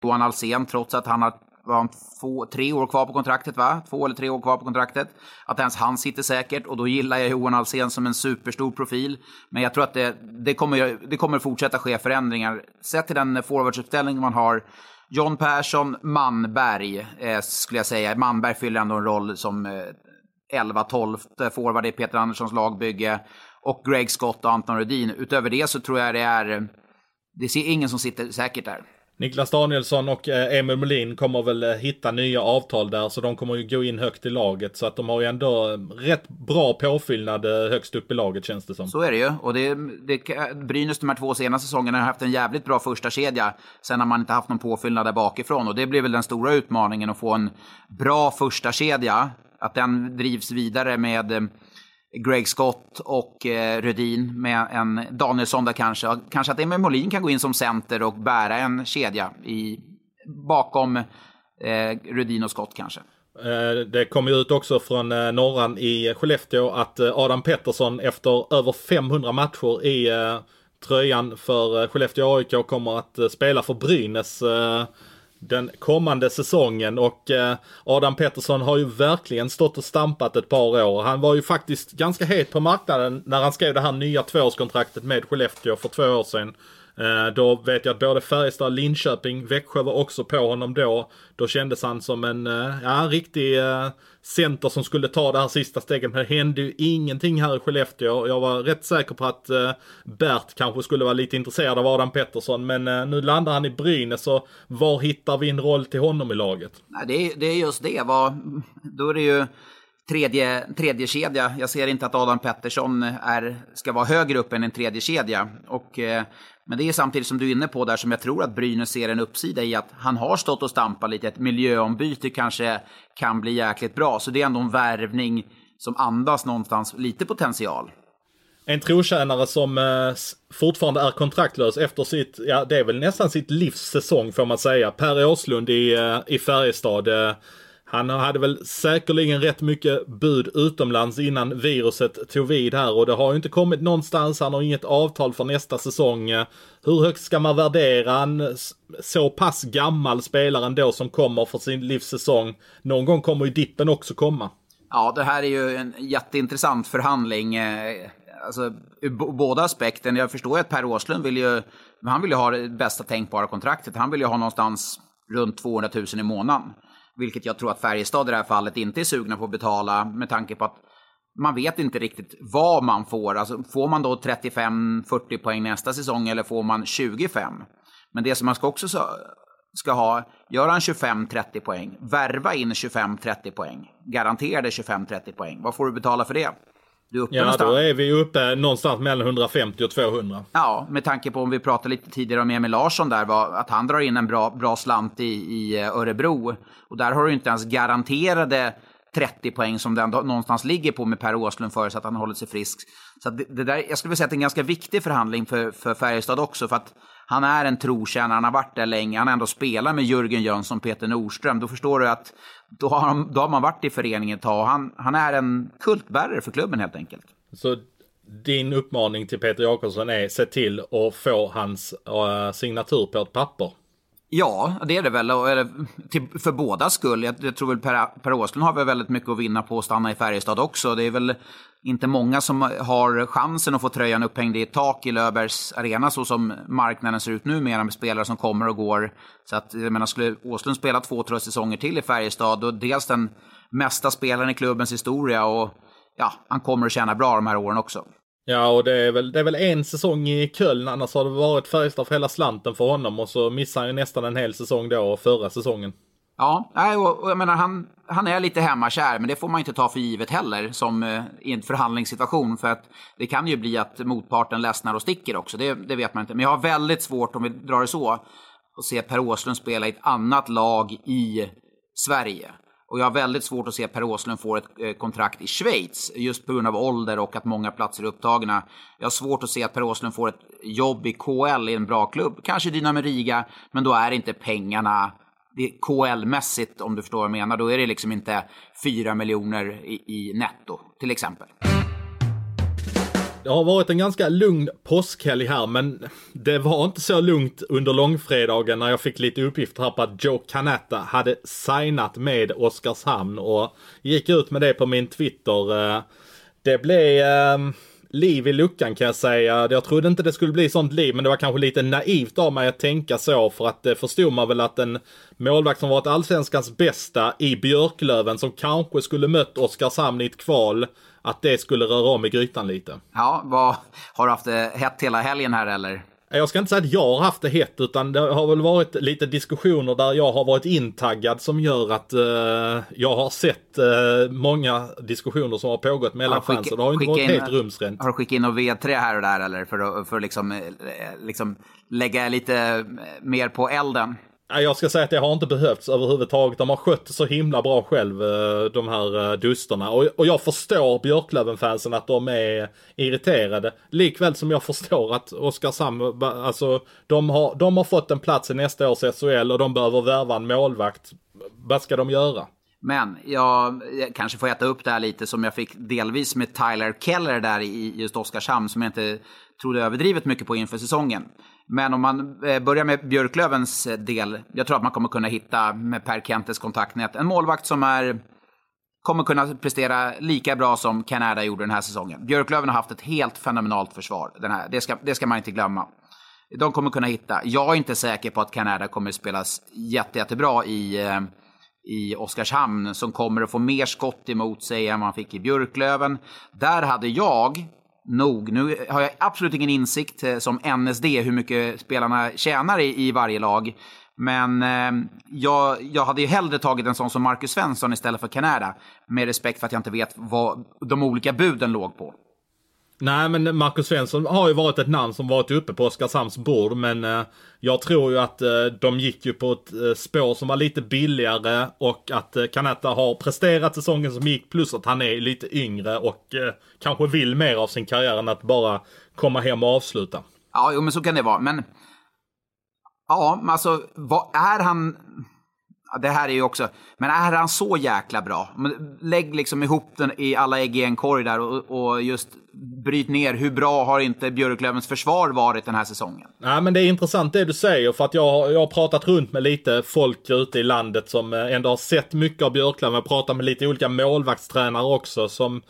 Johan Alsen, trots att han har var han två, tre år kvar på kontraktet va? Två eller tre år kvar på kontraktet. Att ens han sitter säkert och då gillar jag Johan Alsen som en superstor profil. Men jag tror att det, det, kommer, det kommer fortsätta ske förändringar. Sett till den forwardsuppställning man har. John Persson, Manberg eh, skulle jag säga. Manberg fyller ändå en roll som eh, 11-12 forward i Peter Anderssons lagbygge. Och Greg Scott och Anton Rudin. Utöver det så tror jag det är... Eh, det ser ingen som sitter säkert där. Niklas Danielsson och eh, Emil Molin kommer väl eh, hitta nya avtal där så de kommer ju gå in högt i laget så att de har ju ändå eh, rätt bra påfyllnad högst upp i laget känns det som. Så är det ju och det, det, Brynäs de här två senaste säsongerna har haft en jävligt bra första kedja. Sen har man inte haft någon påfyllnad där bakifrån och det blir väl den stora utmaningen att få en bra första kedja Att den drivs vidare med Greg Scott och eh, Rödin med en Danielsson där kanske. Kanske att Emil Molin kan gå in som center och bära en kedja i, bakom eh, Rödin och Scott kanske. Eh, det kom ju ut också från eh, Norran i Skellefteå att eh, Adam Pettersson efter över 500 matcher i tröjan för Skellefteå AIK kommer att spela för Brynäs den kommande säsongen och eh, Adam Pettersson har ju verkligen stått och stampat ett par år. Han var ju faktiskt ganska het på marknaden när han skrev det här nya tvåårskontraktet med Skellefteå för två år sedan. Eh, då vet jag att både Färjestad, Linköping, Växjö var också på honom då. Då kändes han som en eh, ja, riktig eh, center som skulle ta det här sista steget. Men det hände ju ingenting här i Skellefteå. Jag var rätt säker på att eh, Bert kanske skulle vara lite intresserad av Adam Pettersson. Men eh, nu landar han i Brynäs så var hittar vi en roll till honom i laget? Nej, det, är, det är just det. Var, då är det ju tredje, tredje kedja. Jag ser inte att Adam Pettersson är, ska vara högre upp än en tredje kedja. Och, eh, men det är samtidigt som du är inne på där som jag tror att Brynäs ser en uppsida i att han har stått och stampat lite. Ett miljöombyte kanske kan bli jäkligt bra. Så det är ändå en värvning som andas någonstans lite potential. En trotjänare som eh, fortfarande är kontraktlös efter sitt, ja det är väl nästan sitt livs säsong får man säga. Per Åslund i, eh, i Färjestad. Eh, han hade väl säkerligen rätt mycket bud utomlands innan viruset tog vid här och det har ju inte kommit någonstans. Han har inget avtal för nästa säsong. Hur högt ska man värdera en så pass gammal spelare ändå som kommer för sin livssäsong? Någon gång kommer ju dippen också komma. Ja, det här är ju en jätteintressant förhandling. Eh, alltså, ur båda aspekten. Jag förstår ju att Per Åslund vill ju, han vill ju ha det bästa tänkbara kontraktet. Han vill ju ha någonstans runt 200 000 i månaden. Vilket jag tror att Färjestad i det här fallet inte är sugna på att betala med tanke på att man vet inte riktigt vad man får. Alltså, får man då 35-40 poäng nästa säsong eller får man 25? Men det som man ska också ska ha, gör han 25-30 poäng, värva in 25-30 poäng, garanterade 25-30 poäng. Vad får du betala för det? Du är ja, någonstans. då är vi uppe någonstans mellan 150 och 200. Ja, med tanke på om vi pratade lite tidigare om Emil Larsson där, var, att han drar in en bra, bra slant i, i eh, Örebro. Och där har du inte ens garanterade 30 poäng som den någonstans ligger på med Per Åslund för så att han hållit sig frisk. Så det, det, där, jag skulle vilja säga att det är en ganska viktig förhandling för, för Färjestad också. För att han är en trotjänare, han har varit där länge, han har ändå spelat med Jörgen Jönsson, Peter Nordström. Då förstår du att då har, han, då har man varit i föreningen ett tag. Han, han är en kultbärare för klubben helt enkelt. Så din uppmaning till Peter Jakobsson är se till att få hans äh, signatur på ett papper? Ja, det är det väl. Eller, till, för båda skull. Jag, jag tror väl Per, per Åslund har väl väldigt mycket att vinna på att stanna i Färjestad också. Det är väl inte många som har chansen att få tröjan upphängd i ett tak i Löfbergs arena så som marknaden ser ut nu med spelare som kommer och går. Så att, jag menar, skulle Åslund spela två, tre säsonger till i Färjestad, och dels den mesta spelaren i klubbens historia och ja, han kommer att tjäna bra de här åren också. Ja, och det är, väl, det är väl en säsong i Köln, annars har det varit Färjestad för hela slanten för honom och så missar han ju nästan en hel säsong då, förra säsongen. Ja, och jag menar han, han är lite hemmakär, men det får man inte ta för givet heller som eh, i en förhandlingssituation. För att det kan ju bli att motparten ledsnar och sticker också, det, det vet man inte. Men jag har väldigt svårt, om vi drar det så, att se Per Åslund spela i ett annat lag i Sverige. Och jag har väldigt svårt att se att Per Åslund får ett eh, kontrakt i Schweiz, just på grund av ålder och att många platser är upptagna. Jag har svårt att se att Per Åslund får ett jobb i KL i en bra klubb, kanske Dynamo Riga, men då är inte pengarna KL-mässigt, om du förstår vad jag menar, då är det liksom inte 4 miljoner i, i netto, till exempel. Det har varit en ganska lugn påskhelg här, men det var inte så lugnt under långfredagen när jag fick lite uppgifter här på att Joe Canetta hade signat med Oskarshamn och gick ut med det på min Twitter. Eh, det blev ehm, liv i luckan kan jag säga. Jag trodde inte det skulle bli sånt liv, men det var kanske lite naivt av mig att tänka så för att det förstod man väl att en målvakt som varit allsvenskans bästa i Björklöven som kanske skulle mött Oskarshamn i ett kval att det skulle röra om i grytan lite. Ja, vad, har du haft det hett hela helgen här eller? Jag ska inte säga att jag har haft det hett utan det har väl varit lite diskussioner där jag har varit intaggad som gör att uh, jag har sett uh, många diskussioner som har pågått mellan fans det har inte varit in, helt rumsrent. Har du skickat in något vedträ här och där eller för att, för liksom, eh, liksom lägga lite mer på elden? Jag ska säga att det har inte behövts överhuvudtaget. De har skött så himla bra själv, eh, de här eh, dusterna. Och jag förstår Björklöven-fansen att de är irriterade. Likväl som jag förstår att Oskarshamn, alltså de har, de har fått en plats i nästa års SHL och de behöver värva en målvakt. Vad ska de göra? Men jag, jag kanske får äta upp det här lite som jag fick delvis med Tyler Keller där i just Oskarshamn som jag inte trodde överdrivet mycket på inför säsongen. Men om man eh, börjar med Björklövens eh, del, jag tror att man kommer kunna hitta med Per Kentes kontaktnät en målvakt som är kommer kunna prestera lika bra som Canada gjorde den här säsongen. Björklöven har haft ett helt fenomenalt försvar. Den här, det, ska, det ska man inte glömma. de kommer kunna hitta. Jag är inte säker på att Kanada kommer spelas jätte, jättebra i, eh, i Oskarshamn som kommer att få mer skott emot sig än man fick i Björklöven. Där hade jag nog, nu har jag absolut ingen insikt eh, som NSD hur mycket spelarna tjänar i, i varje lag. Men eh, jag, jag hade ju hellre tagit en sån som Marcus Svensson istället för Kanada. Med respekt för att jag inte vet vad de olika buden låg på. Nej, men Marcus Svensson har ju varit ett namn som varit uppe på Oskarshamns bord, men eh, jag tror ju att eh, de gick ju på ett eh, spår som var lite billigare och att eh, Kanata har presterat säsongen som gick, plus att han är lite yngre och eh, kanske vill mer av sin karriär än att bara komma hem och avsluta. Ja, jo, men så kan det vara. Men ja, men alltså, vad, är han... Det här är ju också... Men är han så jäkla bra? Men Lägg liksom ihop den i alla ägg i en korg där och, och just bryt ner. Hur bra har inte Björklövens försvar varit den här säsongen? Nej men det är intressant det du säger för att jag, har- jag har pratat runt med lite folk ute i landet som eh, ändå har sett mycket av Björklöven. Jag pratat med lite olika målvaktstränare också som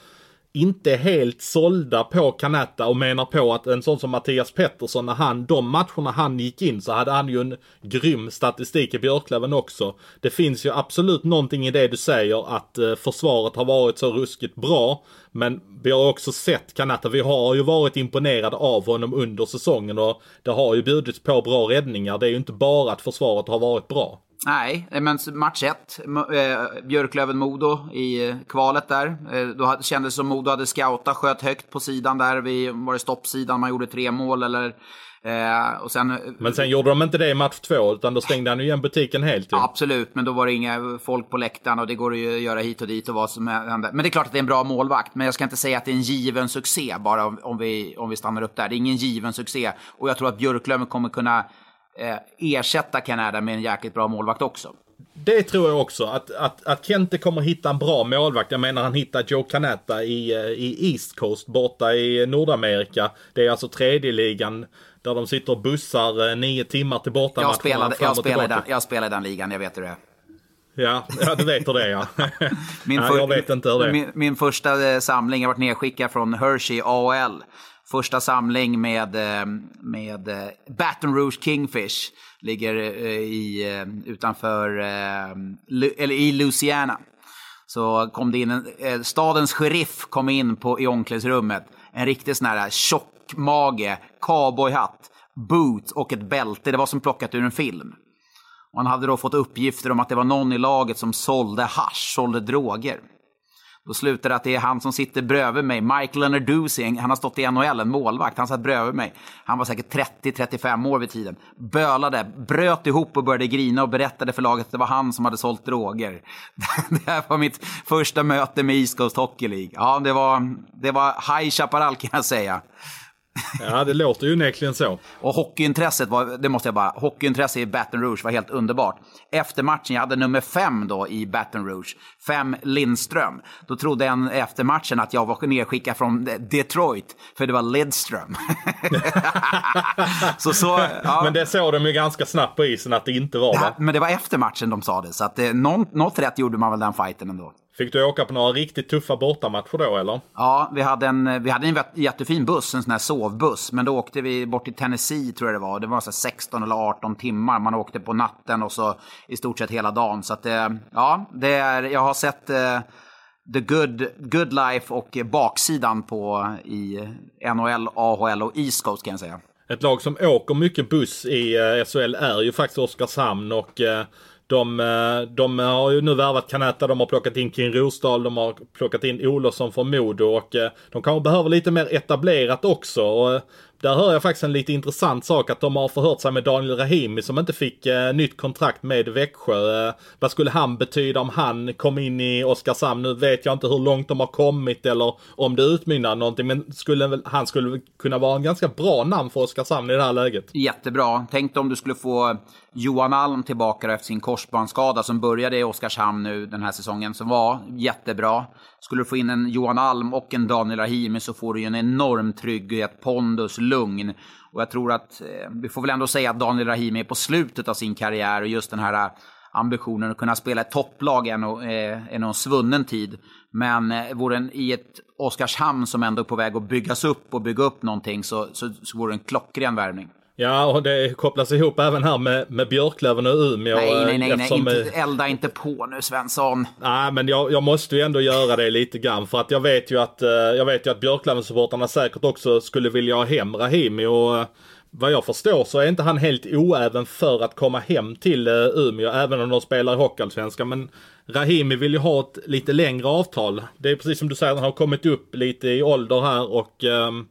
inte helt sålda på Kanata och menar på att en sån som Mattias Pettersson, när han, de matcherna han gick in så hade han ju en grym statistik i Björklöven också. Det finns ju absolut någonting i det du säger att eh, försvaret har varit så ruskigt bra. Men vi har också sett Kanata, vi har ju varit imponerade av honom under säsongen och det har ju bjudits på bra räddningar. Det är ju inte bara att försvaret har varit bra. Nej, men match ett, eh, Björklöven-Modo i eh, kvalet där. Eh, då kändes som Modo hade scoutat, sköt högt på sidan där. vid, var det stoppsidan, man gjorde tre mål eller... Eh, och sen, Men sen gjorde de inte det i match två utan då stängde han ju igen butiken helt ju. Absolut, men då var det inga folk på läktaren och det går ju att göra hit och dit och vad som händer. Men det är klart att det är en bra målvakt, men jag ska inte säga att det är en given succé bara om, om, vi, om vi stannar upp där. Det är ingen given succé och jag tror att Björklöven kommer kunna eh, ersätta Kanada med en jäkligt bra målvakt också. Det tror jag också. Att, att, att Kente kommer hitta en bra målvakt. Jag menar han hittar Joe Canetta i, eh, i East Coast borta i Nordamerika. Det är alltså tredje ligan där de sitter och bussar eh, nio timmar till bortamatcherna. Jag spelade, jag, spelade den, jag spelade den ligan, jag vet hur det är. Ja, ja, du vet hur det är ja. Min, ja, för- jag vet inte hur det är. min, min första eh, samling, jag varit nedskickad från Hershey AHL. Första samling med, eh, med eh, Baton Rouge Kingfish. Ligger eh, i, utanför, eller i Louisiana. Så kom det in en, stadens sheriff kom in på, i omklädningsrummet. En riktig sån här tjock mage, cowboyhatt, boots och ett bälte. Det var som plockat ur en film. Och han hade då fått uppgifter om att det var någon i laget som sålde hasch, sålde droger. Då slutar det att det är han som sitter bredvid mig, Michael Narduzzi, han har stått i NHL, en målvakt, han satt bredvid mig. Han var säkert 30-35 år vid tiden. Bölade, bröt ihop och började grina och berättade för laget att det var han som hade sålt droger. Det här var mitt första möte med East Coast Hockey League. Ja, det var, det var High Chaparral kan jag säga. Ja, det låter ju onekligen så. Och hockeyintresset var, det måste jag bara, hockeyintresset i Baton Rouge var helt underbart. Efter matchen, jag hade nummer fem då i Baton Rouge, fem Lindström. Då trodde en efter matchen att jag var nedskickad från Detroit, för det var Lidström. så så, ja. Men det såg de ju ganska snabbt på isen att det inte var Det här, men det var efter matchen de sa det, så att eh, något rätt gjorde man väl den fighten ändå. Fick du åka på några riktigt tuffa bortamatcher då eller? Ja, vi hade en, vi hade en jät- jättefin buss, en sån här sovbuss. Men då åkte vi bort till Tennessee tror jag det var. Det var så här 16 eller 18 timmar. Man åkte på natten och så i stort sett hela dagen. Så att, eh, ja, det är, jag har sett eh, The good, good Life och baksidan på i NHL, AHL och East Coast kan jag säga. Ett lag som åker mycket buss i eh, SHL är ju faktiskt Oskarshamn och eh, de, eh, de har ju nu värvat Kanata, de har plockat in Kim Rosdahl, de har plockat in Olofsson från Modo och eh, de kanske behöver lite mer etablerat också. Och, eh, där hör jag faktiskt en lite intressant sak att de har förhört sig med Daniel Rahimi som inte fick eh, nytt kontrakt med Växjö. Eh, vad skulle han betyda om han kom in i Oskarshamn? Nu vet jag inte hur långt de har kommit eller om det utmynnar någonting men skulle, han skulle väl kunna vara en ganska bra namn för Oskarshamn i det här läget. Jättebra. Tänk dig om du skulle få Johan Alm tillbaka efter sin korsbandsskada som började i Oskarshamn nu den här säsongen, som var jättebra. Skulle du få in en Johan Alm och en Daniel Rahimi så får du ju en enorm trygghet, pondus, lugn. Och jag tror att, eh, vi får väl ändå säga att Daniel Rahimi är på slutet av sin karriär och just den här eh, ambitionen att kunna spela ett topplag är nog, eh, är nog en svunnen tid. Men vore den i ett Oskarshamn som ändå är på väg att byggas upp och bygga upp någonting så, så, så vore det en klockren värvning. Ja, och det kopplas ihop även här med, med Björklöven och Umeå. Nej, nej, nej, nej. eftersom, Inte, eh, elda inte på nu Svensson. Nej, men jag, jag måste ju ändå göra det lite grann för att jag vet ju att, eh, jag vet ju att Björklöven-supportrarna säkert också skulle vilja ha hem Rahimi och eh, vad jag förstår så är inte han helt oäven för att komma hem till Umeå även om de spelar i Hockeyallsvenskan. Men Rahimi vill ju ha ett lite längre avtal. Det är precis som du säger, han har kommit upp lite i ålder här och ehm,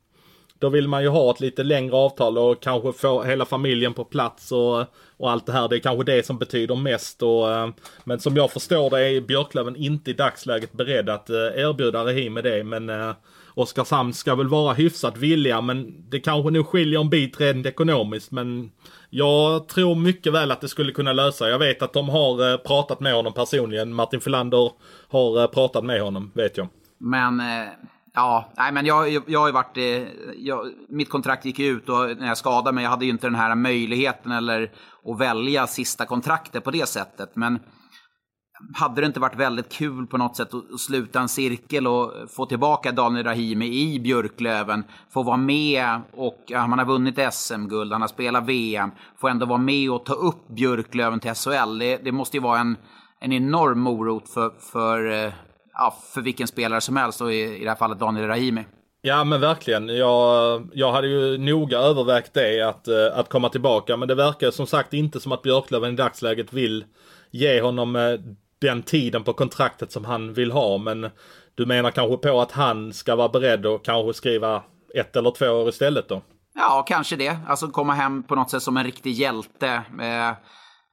då vill man ju ha ett lite längre avtal och kanske få hela familjen på plats och, och allt det här. Det är kanske det som betyder mest. Och, eh, men som jag förstår det är Björklöven inte i dagsläget beredd att eh, erbjuda erbjuda Rahimi det. Men eh, Oskarshamn ska väl vara hyfsat villiga men det kanske nog skiljer en bit rent ekonomiskt. Men jag tror mycket väl att det skulle kunna lösa. Jag vet att de har eh, pratat med honom personligen. Martin Filander har pratat med honom, vet jag. Men eh, ja, nej, men jag, jag, har ju varit... Eh, jag, mitt kontrakt gick ut och när jag skadade mig, jag hade ju inte den här möjligheten eller att välja sista kontraktet på det sättet. Men hade det inte varit väldigt kul på något sätt att sluta en cirkel och få tillbaka Daniel Rahimi i Björklöven, få vara med och ja, man har vunnit SM-guld, han har spelat VM, få ändå vara med och ta upp Björklöven till SHL. Det, det måste ju vara en, en enorm morot för, för, eh, ja, för vilken spelare som helst och i, i det här fallet Daniel Rahimi. Ja men verkligen. Jag, jag hade ju noga övervägt det att, eh, att komma tillbaka. Men det verkar som sagt inte som att Björklöven i dagsläget vill ge honom eh, den tiden på kontraktet som han vill ha. Men du menar kanske på att han ska vara beredd att kanske skriva ett eller två år istället då? Ja, kanske det. Alltså komma hem på något sätt som en riktig hjälte. Eh,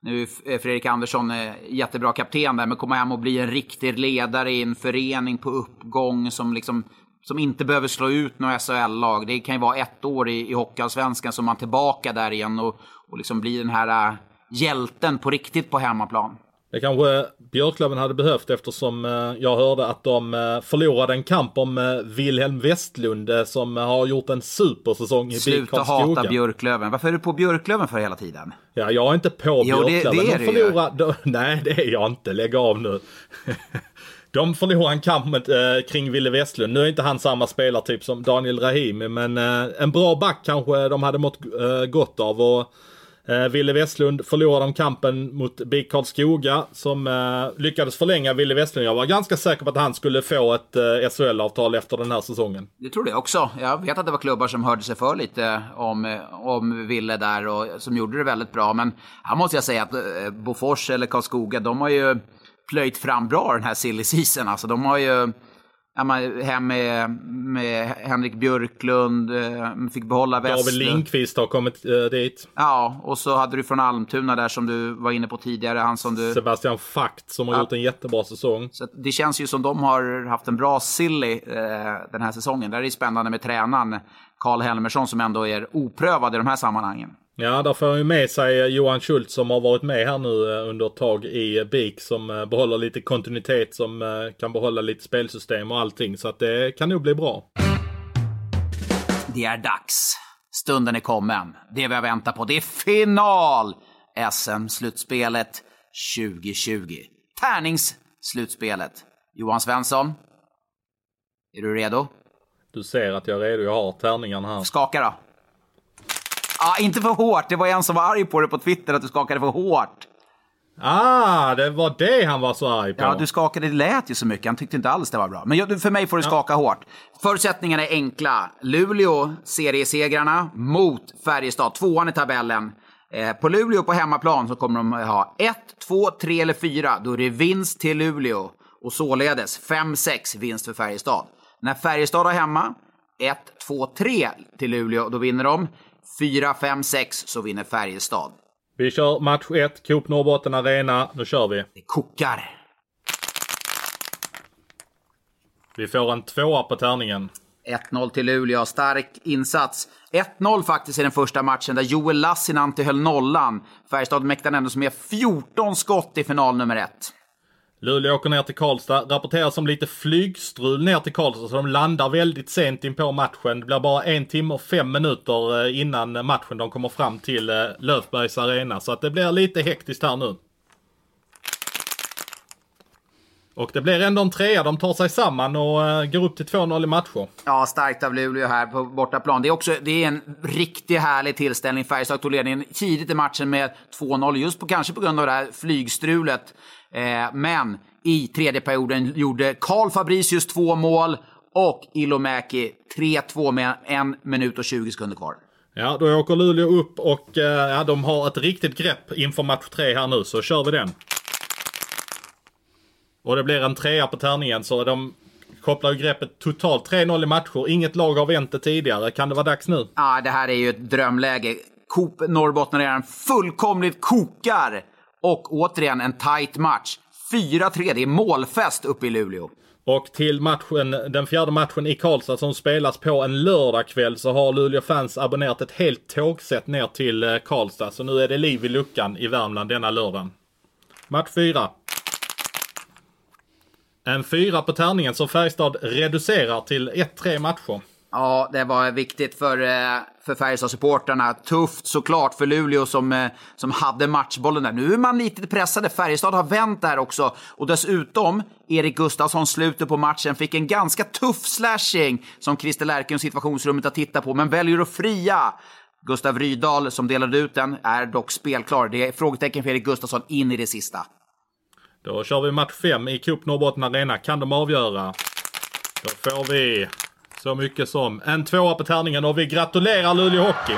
nu är Fredrik Andersson eh, jättebra kapten där, men komma hem och bli en riktig ledare i en förening på uppgång som liksom som inte behöver slå ut några SHL-lag. Det kan ju vara ett år i, i Hockeyallsvenskan som man tillbaka där igen och, och liksom blir den här äh, hjälten på riktigt på hemmaplan. Det kanske Björklöven hade behövt eftersom eh, jag hörde att de eh, förlorade en kamp om eh, Wilhelm Westlund som har gjort en supersäsong i BIK Sluta hata Björklöven. Varför är du på Björklöven för hela tiden? Ja, jag är inte på Jo, det- Björklöven. det är de ju. förlorade, de, nej, det är jag inte. Lägg av nu. De förlorade en kamp med, eh, kring Ville Westlund. Nu är inte han samma spelartyp som Daniel Rahimi, men eh, en bra back kanske de hade mått eh, gott av. Och, eh, Ville Westlund förlorade om kampen mot BIK Karlskoga som eh, lyckades förlänga Ville Westlund. Jag var ganska säker på att han skulle få ett eh, SHL-avtal efter den här säsongen. Det trodde jag också. Jag vet att det var klubbar som hörde sig för lite om, om Ville där och som gjorde det väldigt bra. Men här måste jag säga att eh, Bofors eller Karlskoga, de har ju plöjt fram bra den här silly season. Alltså de har ju man, hem med, med Henrik Björklund, eh, fick behålla David Westlund. Lindqvist har kommit eh, dit. Ja, och så hade du från Almtuna där som du var inne på tidigare. Han som du... Sebastian Fakt som har Ja. gjort en jättebra säsong. Så det känns ju som de har haft en bra silly eh, den här säsongen. Där är det spännande med tränaren Karl Helmersson som ändå är oprövad i de här sammanhangen. Ja, där får han ju med sig eh, Johan Schultz som har varit med här nu eh, under ett tag i eh, BIK som eh, behåller lite kontinuitet, som kan behålla lite spelsystem och allting. Så att det kan nog bli bra. Det är dags. Stunden är kommen. Det vi har väntat på, det är final! SM-slutspelet 2020. Tärningsslutspelet. Johan Svensson, är du redo? Du ser att jag är redo, jag har tärningarna här. Skaka då. Ah, inte för hårt. Det var en som var arg på dig på Twitter att du skakade för hårt. Ah, det var det han var så arg på. Ja, du skakade, det lät ju så mycket. Han tyckte inte alls det var bra. Men för mig får du skaka hårt. Förutsättningarna är enkla. Luleå, seriesegrarna, mot Färjestad, tvåan i tabellen. Eh, på Luleå på hemmaplan så kommer de ha 1, 2, 3 eller 4. Då är det vinst till Luleå. Och således 5-6 vinst för Färjestad. När Färjestad har hemma, 1, 2, 3 till Luleå, då vinner de. 4, 5, 6 så vinner Färjestad. Vi kör match 1, Coop Norrbotten Arena. Nu kör vi. Det kokar. Vi får en tvåa på tärningen. 1-0 till Luleå, stark insats. 1-0 faktiskt i den första matchen där Joel Lassinantti höll nollan. Färjestad mäktade ändå med 14 skott i final nummer 1. Luleå åker ner till Karlstad. Rapporteras om lite flygstrul ner till Karlstad så de landar väldigt sent in på matchen. Det blir bara en timme och fem minuter eh, innan matchen de kommer fram till eh, Löfbergs arena. Så att det blir lite hektiskt här nu. Och det blir ändå en trea. De tar sig samman och eh, går upp till 2-0 i matcher. Ja, starkt av Luleå här på bortaplan. Det är också det är en riktigt härlig tillställning. Färjestad tog ledningen tidigt i matchen med 2-0, just på, kanske på grund av det här flygstrulet. Eh, men i tredje perioden gjorde Karl Fabricius två mål och Ilomäki 3-2 med en minut och 20 sekunder kvar. Ja, då åker Luleå upp och eh, ja, de har ett riktigt grepp inför match tre här nu, så kör vi den. Och det blir en trea på tärningen, så de kopplar ju greppet totalt. 3-0 i matcher. Inget lag har vänt det tidigare. Kan det vara dags nu? Ja, det här är ju ett drömläge. Coop Norrbotten redan fullkomligt kokar. Och återigen en tight match. 4-3, det är målfest uppe i Luleå. Och till matchen, den fjärde matchen i Karlstad som spelas på en lördagkväll så har Luleå fans abonnerat ett helt tågsätt ner till eh, Karlstad. Så nu är det liv i luckan i Värmland denna lördagen. Match 4. En fyra på tärningen som Färjestad reducerar till 1-3 matcher. Ja, det var viktigt för, eh, för Färjestad-supportrarna. Tufft såklart för Luleå som, eh, som hade matchbollen där. Nu är man lite pressade. Färjestad har vänt där också. Och dessutom, Erik Gustafsson slutet på matchen fick en ganska tuff slashing som Christer Lärken situationsrummet har tittat på, men väljer att fria. Gustav Rydahl som delade ut den är dock spelklar. Det är frågetecken för Erik Gustafsson in i det sista. Då kör vi match 5 i Cup Norrbotten Arena. Kan de avgöra? Då får vi så mycket som en tvåa på tärningen och vi gratulerar Luleå Hockey.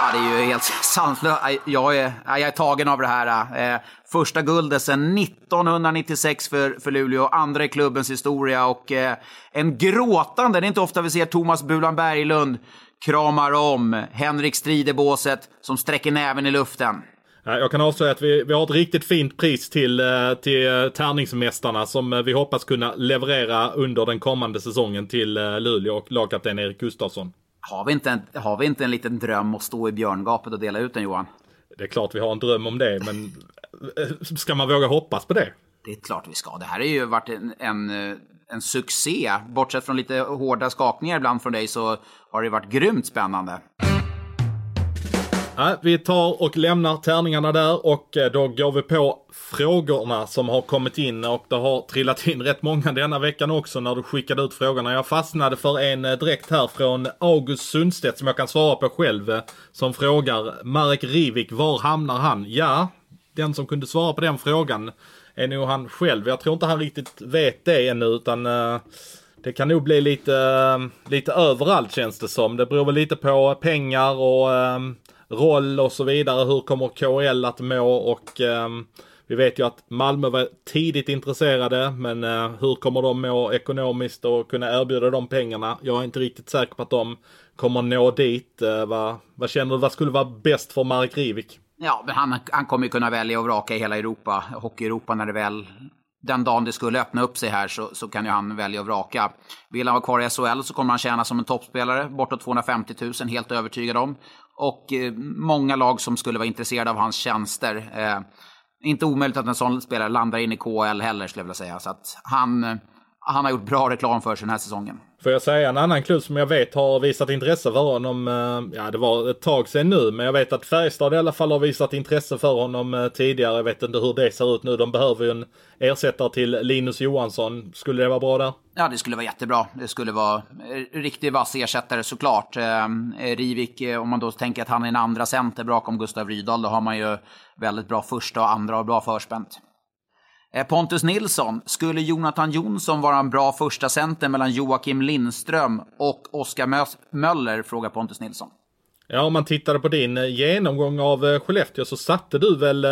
Ja, det är ju helt sanslöst. Jag är, jag är tagen av det här. Äh. Första guldet sedan 1996 för, för Luleå, andra i klubbens historia och äh, en gråtande, det är inte ofta vi ser Thomas Bulan Berglund kramar om Henrik Strid i båset som sträcker näven i luften. Jag kan avslöja att vi, vi har ett riktigt fint pris till, eh, till eh, tärningsmästarna som eh, vi hoppas kunna leverera under den kommande säsongen till Luleå och lagkapten Erik Gustafsson. Har vi, inte en, har vi inte en liten dröm att stå i björngapet och dela ut den Johan? Det är klart vi har en dröm om det, men ska man våga hoppas på det? Det är klart vi ska. Det här har ju varit en, en, en succé. Bortsett från lite hårda skakningar ibland från dig så har det varit grymt spännande. Ja, vi tar och lämnar tärningarna där och eh, då går vi på frågorna som har kommit in och det har trillat in rätt många denna veckan också när du skickade ut frågorna. Jag fastnade för en eh, direkt här från August Sundstedt som jag kan svara på själv. Eh, som frågar Marek Rivik, var hamnar han? Ja, den som kunde svara på den frågan är nog han själv. Jag tror inte han riktigt vet det ännu utan det kan nog bli lite, lite överallt känns det som. Det beror väl lite på pengar och roll och så vidare. Hur kommer KL att må och eh, vi vet ju att Malmö var tidigt intresserade men eh, hur kommer de må ekonomiskt och kunna erbjuda de pengarna? Jag är inte riktigt säker på att de kommer nå dit. Eh, vad, vad känner du, vad skulle vara bäst för Marek Rivik? Ja, men han, han kommer ju kunna välja och vraka i hela Europa, Hockey-Europa när det väl den dagen det skulle öppna upp sig här så, så kan ju han välja att vraka. Vill han vara kvar i SHL så kommer han tjäna som en toppspelare, bortåt 250 000, helt övertygad om och eh, många lag som skulle vara intresserade av hans tjänster. Eh, inte omöjligt att en sån spelare landar in i KHL heller skulle jag vilja säga. Så att han, eh, han har gjort bra reklam för sig den här säsongen. Får jag säga en annan klubb som jag vet har visat intresse för honom. Eh, ja, det var ett tag sedan nu, men jag vet att Färjestad i alla fall har visat intresse för honom eh, tidigare. Jag vet inte hur det ser ut nu. De behöver ju en ersättare till Linus Johansson. Skulle det vara bra där? Ja, det skulle vara jättebra. Det skulle vara riktigt vass ersättare såklart. Eh, Rivik, om man då tänker att han är en andra center bakom Gustav Rydahl, då har man ju väldigt bra första och andra och bra förspänt. Eh, Pontus Nilsson, skulle Jonathan Jonsson vara en bra första center mellan Joakim Lindström och Oskar Möller? Frågar Pontus Nilsson. Ja, om man tittade på din eh, genomgång av eh, Skellefteå så satte du väl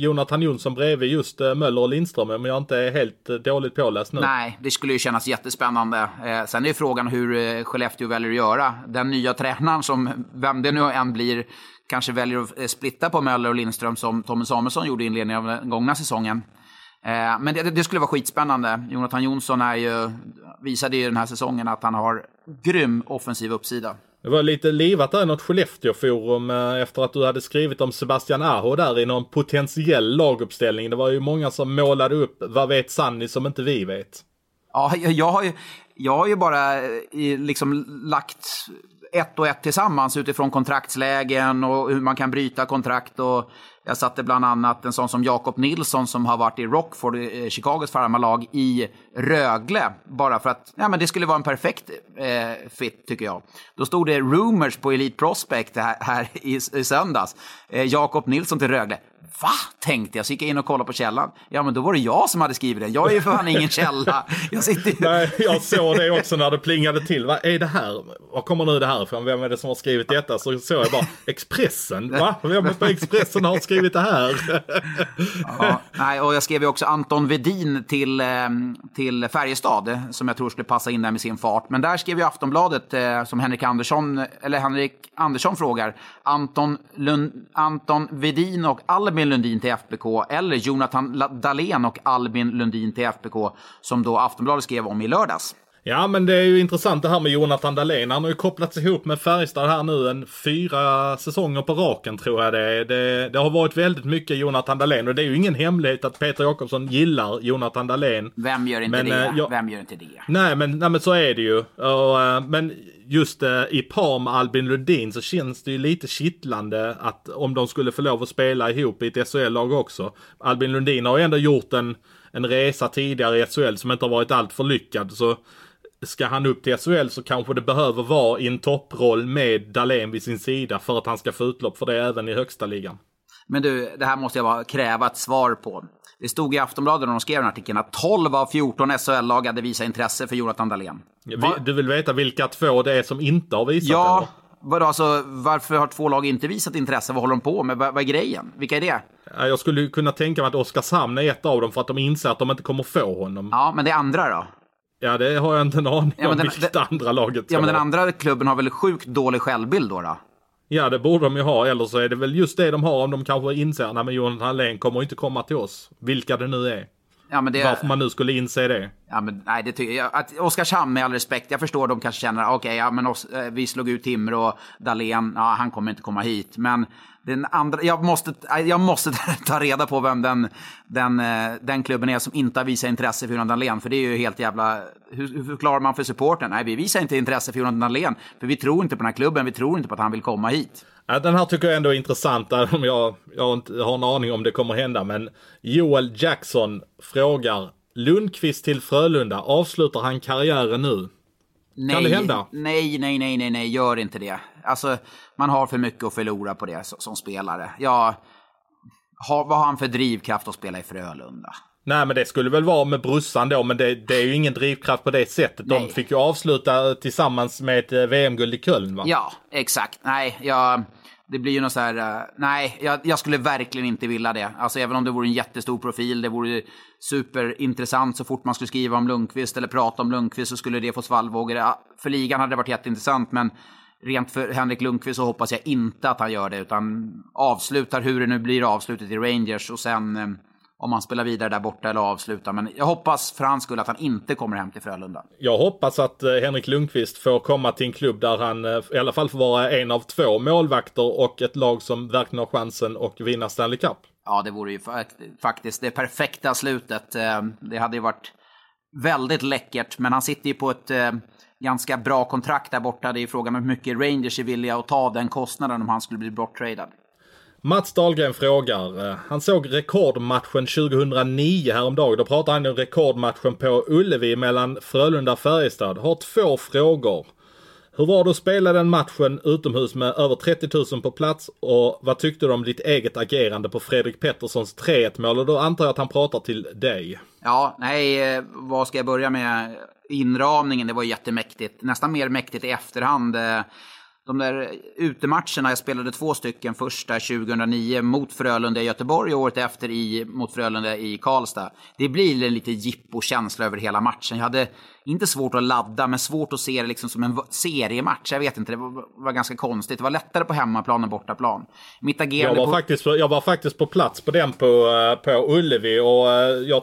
Jonathan Jonsson bredvid just Möller och Lindström, om jag inte är helt dåligt påläst nu. Nej, det skulle ju kännas jättespännande. Sen är ju frågan hur Skellefteå väljer att göra. Den nya tränaren, som vem det nu än blir, kanske väljer att splitta på Möller och Lindström som Tommy Samuelsson gjorde i inledningen av den gångna säsongen. Eh, men det, det, skulle vara skitspännande. Jonathan Jonsson är ju, visade ju den här säsongen att han har grym offensiv uppsida. Det var lite livat där i något Skellefteå-forum eh, efter att du hade skrivit om Sebastian Aho där i någon potentiell laguppställning. Det var ju många som målade upp, vad vet Sanni som inte vi vet? Ja, jag har ju, jag har ju bara eh, liksom lagt ett och ett tillsammans utifrån kontraktslägen och hur man kan bryta kontrakt och jag satte bland annat en sån som Jakob Nilsson som har varit i Rockford, eh, Chicagos farmarlag, i Rögle. Bara för att ja, men det skulle vara en perfekt eh, fit, tycker jag. Då stod det rumors på Elite Prospect här, här i, i söndags. Eh, Jakob Nilsson till Rögle. Va? Tänkte jag, så gick jag in och kollade på källan. Ja, men då var det jag som hade skrivit det. Jag är ju för fan ingen källa. Jag sitter ju... Nej, jag såg det också när det plingade till. Vad är det här? Var kommer nu det här ifrån? Vem är det som har skrivit detta? Så såg jag bara, Expressen? Va? Vem på Expressen har skrivit det här? ja, nej, och jag skrev ju också Anton Vedin till, eh, till Färjestad, som jag tror skulle passa in där med sin fart. Men där skrev ju Aftonbladet, eh, som Henrik Andersson, eller Henrik Andersson frågar, Anton, Lund, Anton Vedin och Albin Lundin till FBK, eller Jonathan Dahlén och Albin Lundin till FBK, som då Aftonbladet skrev om i lördags. Ja, men det är ju intressant det här med Jonathan Dahlén. Han har ju kopplats ihop med Färjestad här nu en fyra säsonger på raken tror jag det är. Det, det har varit väldigt mycket Jonathan Dahlén och det är ju ingen hemlighet att Peter Jakobsson gillar Jonathan Dahlén. Vem gör inte men, det? Äh, jag, Vem gör inte det? Nej, men, nej, men så är det ju. Och, äh, men just äh, i par med Albin Lundin så känns det ju lite kittlande att om de skulle få lov att spela ihop i ett SHL-lag också. Albin Lundin har ju ändå gjort en, en resa tidigare i SHL som inte har varit alltför lyckad. Så ska han upp till SHL så kanske det behöver vara i en topproll med Dahlén vid sin sida för att han ska få utlopp för det även i högsta ligan. Men du, det här måste jag bara kräva ett svar på. Det stod i Aftonbladet när de skrev den artikeln att 12 av 14 SHL-lag hade visat intresse för Jonathan Dahlén. Du vill veta vilka två det är som inte har visat? Ja, vadå, alltså, varför har två lag inte visat intresse? Vad håller de på med? Vad, vad är grejen? Vilka är det? Jag skulle kunna tänka mig att Oskarshamn är ett av dem för att de inser att de inte kommer få honom. Ja, men det andra då? Ja, det har jag inte en aning ja, om den, vilket den, andra laget Ja, men den andra klubben har väl sjukt dålig självbild då? då? Ja, det borde de ju ha. Eller så är det väl just det de har om de kanske inser att Jonathan Hallén kommer inte komma till oss. Vilka det nu är. Ja, det... Varför man nu skulle inse det. Ja, men, nej, det tycker jag. Att Oskarshamn med all respekt, jag förstår de kanske känner, okej, okay, ja, men oss, eh, vi slog ut Timrå Dahlén, ja, han kommer inte komma hit. Men den andra, jag, måste, jag måste ta reda på vem den, den, eh, den klubben är som inte har visat intresse för Jonathan Dahlén. För det är ju helt jävla... Hur, hur förklarar man för supporten? Nej, vi visar inte intresse för Jonathan Dahlén. För vi tror inte på den här klubben, vi tror inte på att han vill komma hit. Ja, den här tycker jag ändå är intressant, om jag, jag inte har en aning om det kommer hända. Men Joel Jackson frågar Lundqvist till Frölunda, avslutar han karriären nu? Nej, kan det hända? Nej, nej, nej, nej, nej, gör inte det. Alltså, man har för mycket att förlora på det som spelare. Ja, har, vad har han för drivkraft att spela i Frölunda? Nej men det skulle väl vara med brussan då, men det, det är ju ingen drivkraft på det sättet. Nej. De fick ju avsluta tillsammans med ett eh, VM-guld i Köln va? Ja, exakt. Nej, jag, det blir ju något så här, uh, nej, jag, jag, skulle verkligen inte vilja det. Alltså även om det vore en jättestor profil, det vore superintressant så fort man skulle skriva om Lundqvist eller prata om Lundqvist så skulle det få svallvågor. För ligan hade det varit jätteintressant, men rent för Henrik Lundqvist så hoppas jag inte att han gör det, utan avslutar hur det nu blir avslutet i Rangers och sen eh, om han spelar vidare där borta eller avslutar. Men jag hoppas för hans skull att han inte kommer hem till Frölunda. Jag hoppas att eh, Henrik Lundqvist får komma till en klubb där han eh, i alla fall får vara en av två målvakter och ett lag som verkligen har chansen att vinna Stanley Cup. Ja, det vore ju faktiskt det perfekta slutet. Det hade ju varit väldigt läckert, men han sitter ju på ett ganska bra kontrakt där borta. Det är frågan om hur mycket Rangers är villiga att ta den kostnaden om han skulle bli borttradad. Mats Dahlgren frågar, eh, han såg rekordmatchen 2009 häromdagen. Då pratar han om rekordmatchen på Ullevi mellan Frölunda och Färjestad. Har två frågor. Hur var det att spela den matchen utomhus med över 30 000 på plats och vad tyckte du om ditt eget agerande på Fredrik Petterssons 3-1 mål? Och då antar jag att han pratar till dig. Ja, nej, eh, vad ska jag börja med? Inramningen, det var jättemäktigt. Nästan mer mäktigt i efterhand. Eh, de där utematcherna, jag spelade två stycken. Första 2009 mot Frölunda i Göteborg och året efter i, mot Frölunda i Karlstad. Det blir en lite jippo-känsla över hela matchen. Jag hade inte svårt att ladda, men svårt att se det liksom som en seriematch. Jag vet inte, det var, var ganska konstigt. Det var lättare på hemmaplan än bortaplan. Mitt agerande jag var, på... faktiskt, jag var faktiskt på plats på den på, eh, på Ullevi och eh, jag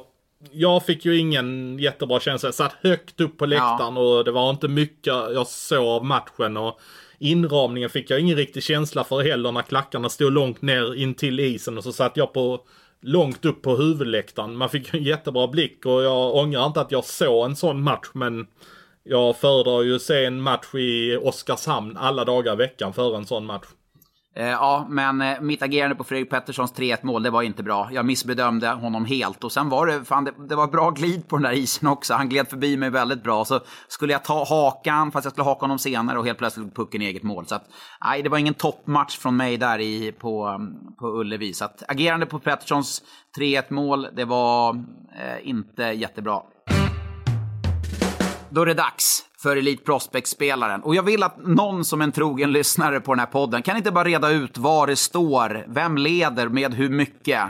jag fick ju ingen jättebra känsla. Jag satt högt upp på läktaren ja. och det var inte mycket jag såg av matchen. Och inramningen fick jag ingen riktig känsla för heller när klackarna stod långt ner in till isen och så satt jag på långt upp på huvudläktaren. Man fick en jättebra blick och jag ångrar inte att jag såg en sån match men jag föredrar ju att se en match i Oskarshamn alla dagar i veckan före en sån match. Eh, ja, men eh, mitt agerande på Fredrik Petterssons 3-1 mål, det var inte bra. Jag missbedömde honom helt. Och sen var det, fan, det, det var bra glid på den där isen också. Han gled förbi mig väldigt bra. Så skulle jag ta hakan, fast jag skulle haka honom senare och helt plötsligt pucken i eget mål. Så att, nej, det var ingen toppmatch från mig där i, på, mm, på Ullevi. Så att agerande på Petterssons 3-1 mål, det var eh, inte jättebra. Då är det dags för Elite Prospect-spelaren. Och jag vill att någon som en trogen lyssnare på den här podden kan inte bara reda ut var det står, vem leder med hur mycket.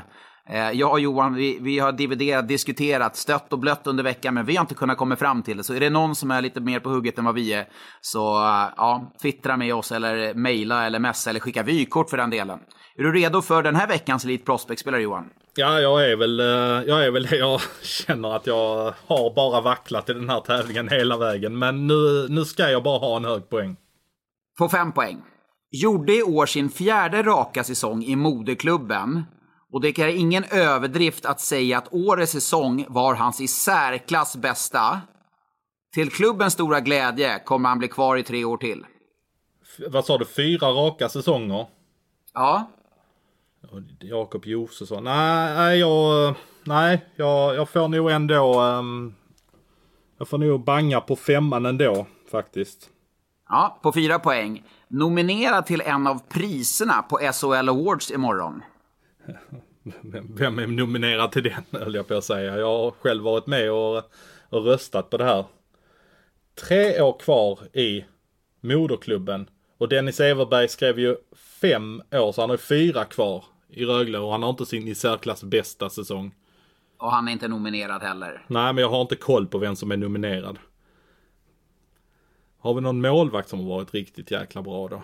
Eh, jag och Johan, vi, vi har dividerat, diskuterat, stött och blött under veckan, men vi har inte kunnat komma fram till det. Så är det någon som är lite mer på hugget än vad vi är, så eh, ja, twittra med oss eller mejla eller messa eller skicka vykort för den delen. Är du redo för den här veckans Elite Prospect-spelare Johan? Ja, jag är väl, eh, jag är väl det. Jag känner att jag har bara vacklat i den här tävlingen hela vägen. Men nu, nu ska jag bara ha en hög poäng. På fem poäng. Gjorde i år sin fjärde raka säsong i moderklubben. Och det är ingen överdrift att säga att årets säsong var hans i särklass bästa. Till klubbens stora glädje kommer han bli kvar i tre år till. F vad sa du, fyra raka säsonger? Ja. Jakob Josefsson. Nej, jag, nej jag, jag får nog ändå... Um, jag får nog banga på femman ändå faktiskt. Ja, på fyra poäng. Nominerad till en av priserna på SHL Awards imorgon. Vem är nominerad till den höll jag på att säga. Jag har själv varit med och, och röstat på det här. Tre år kvar i moderklubben. Och Dennis Everberg skrev ju fem år, så han har fyra kvar i Rögle och han har inte sin i särklass bästa säsong. Och han är inte nominerad heller. Nej, men jag har inte koll på vem som är nominerad. Har vi någon målvakt som har varit riktigt jäkla bra då?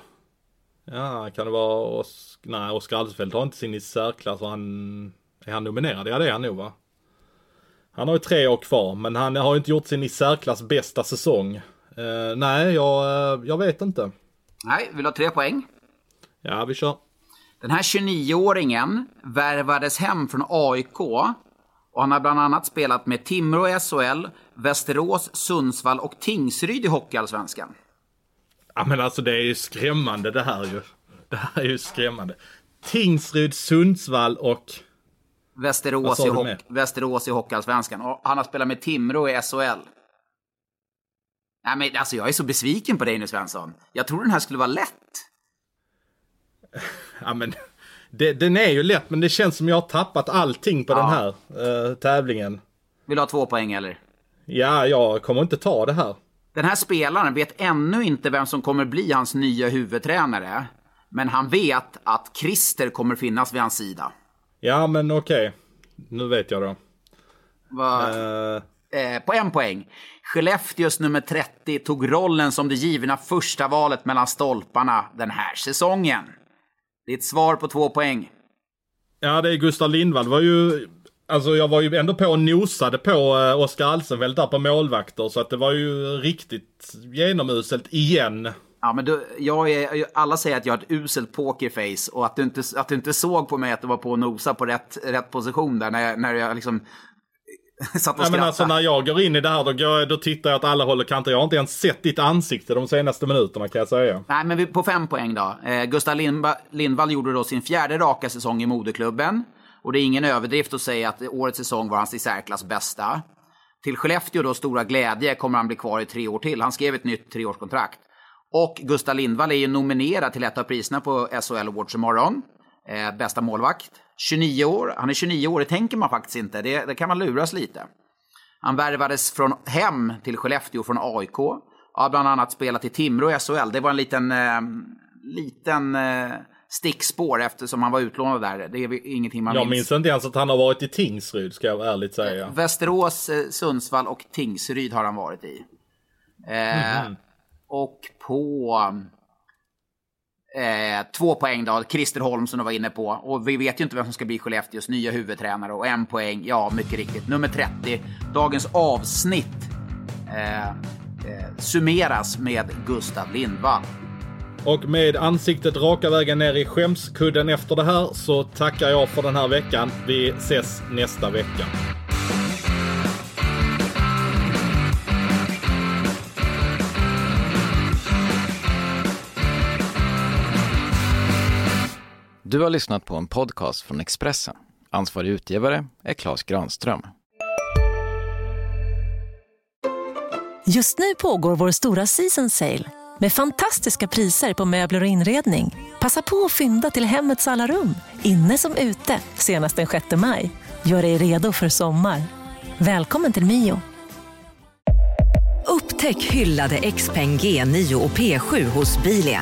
Ja, kan det vara Osk Nej, Oskar Alsfeldt har inte sin i särklass och han... Är han nominerad? Ja, det är han nog va? Han har ju tre år kvar, men han har ju inte gjort sin i särklass bästa säsong. Uh, nej, jag, jag vet inte. Nej, vill du ha tre poäng? Ja, vi kör. Den här 29-åringen värvades hem från AIK och han har bland annat spelat med Timrå i SHL, Västerås, Sundsvall och Tingsryd i Hockeyallsvenskan. Ja men alltså det är ju skrämmande det här ju. Det här är ju skrämmande. Tingsryd, Sundsvall och... Västerås, i, hock Västerås i Hockeyallsvenskan. Och han har spelat med Timrå i SHL. Nej men alltså jag är så besviken på dig nu Svensson. Jag tror den här skulle vara lätt. Ja men, det, den är ju lätt men det känns som jag har tappat allting på ja. den här uh, tävlingen. Vill du ha två poäng eller? Ja, jag kommer inte ta det här. Den här spelaren vet ännu inte vem som kommer bli hans nya huvudtränare. Men han vet att Christer kommer finnas vid hans sida. Ja, men okej. Okay. Nu vet jag då. Va? Uh... Eh, på en poäng. Skellefteås nummer 30 tog rollen som det givna första valet mellan stolparna den här säsongen. Ditt svar på två poäng. Ja, det är Gustav Lindvall. Det var ju... Alltså jag var ju ändå på och nosade på uh, Oskar Alsenfelt där på målvakter. Så att det var ju riktigt genomuselt igen. Ja, men du, jag är, alla säger att jag har ett uselt pokerface och att du, inte, att du inte såg på mig att du var på och nosa på rätt, rätt position där när jag, när jag liksom satt och Nej, men alltså när jag går in i det här då, går, då tittar jag åt alla håll och kanter. Jag har inte ens sett ditt ansikte de senaste minuterna kan jag säga. Nej, men vi, på fem poäng då. Eh, Gustav Lindba, Lindvall gjorde då sin fjärde raka säsong i moderklubben. Och det är ingen överdrift att säga att årets säsong var hans i särklass bästa. Till Skellefteå då stora glädje kommer han bli kvar i tre år till. Han skrev ett nytt treårskontrakt. Och Gustav Lindvall är ju nominerad till ett av priserna på SHL Awards imorgon. Eh, bästa målvakt. 29 år. Han är 29 år, det tänker man faktiskt inte. Det, det kan man luras lite. Han värvades från hem till Skellefteå från AIK. Har bland annat spelat i Timrå i SHL. Det var en liten, eh, liten eh, stickspår eftersom han var utlånad där. Det är ingenting man Jag minns. minns inte ens att han har varit i Tingsryd, ska jag ärligt säga. Västerås, eh, Sundsvall och Tingsryd har han varit i. Eh, mm. Och på Eh, två poäng då, Christer Holm som du var inne på. Och vi vet ju inte vem som ska bli Skellefteås nya huvudtränare. Och en poäng, ja mycket riktigt, nummer 30. Dagens avsnitt eh, eh, summeras med Gustav Lindvall. Och med ansiktet raka vägen ner i skämskudden efter det här så tackar jag för den här veckan. Vi ses nästa vecka. Du har lyssnat på en podcast från Expressen. Ansvarig utgivare är Klas Granström. Just nu pågår vår stora season sale med fantastiska priser på möbler och inredning. Passa på att fynda till hemmets alla rum, inne som ute, senast den 6 maj. Gör dig redo för sommar. Välkommen till Mio. Upptäck hyllade XPeng G9 och P7 hos Bilia.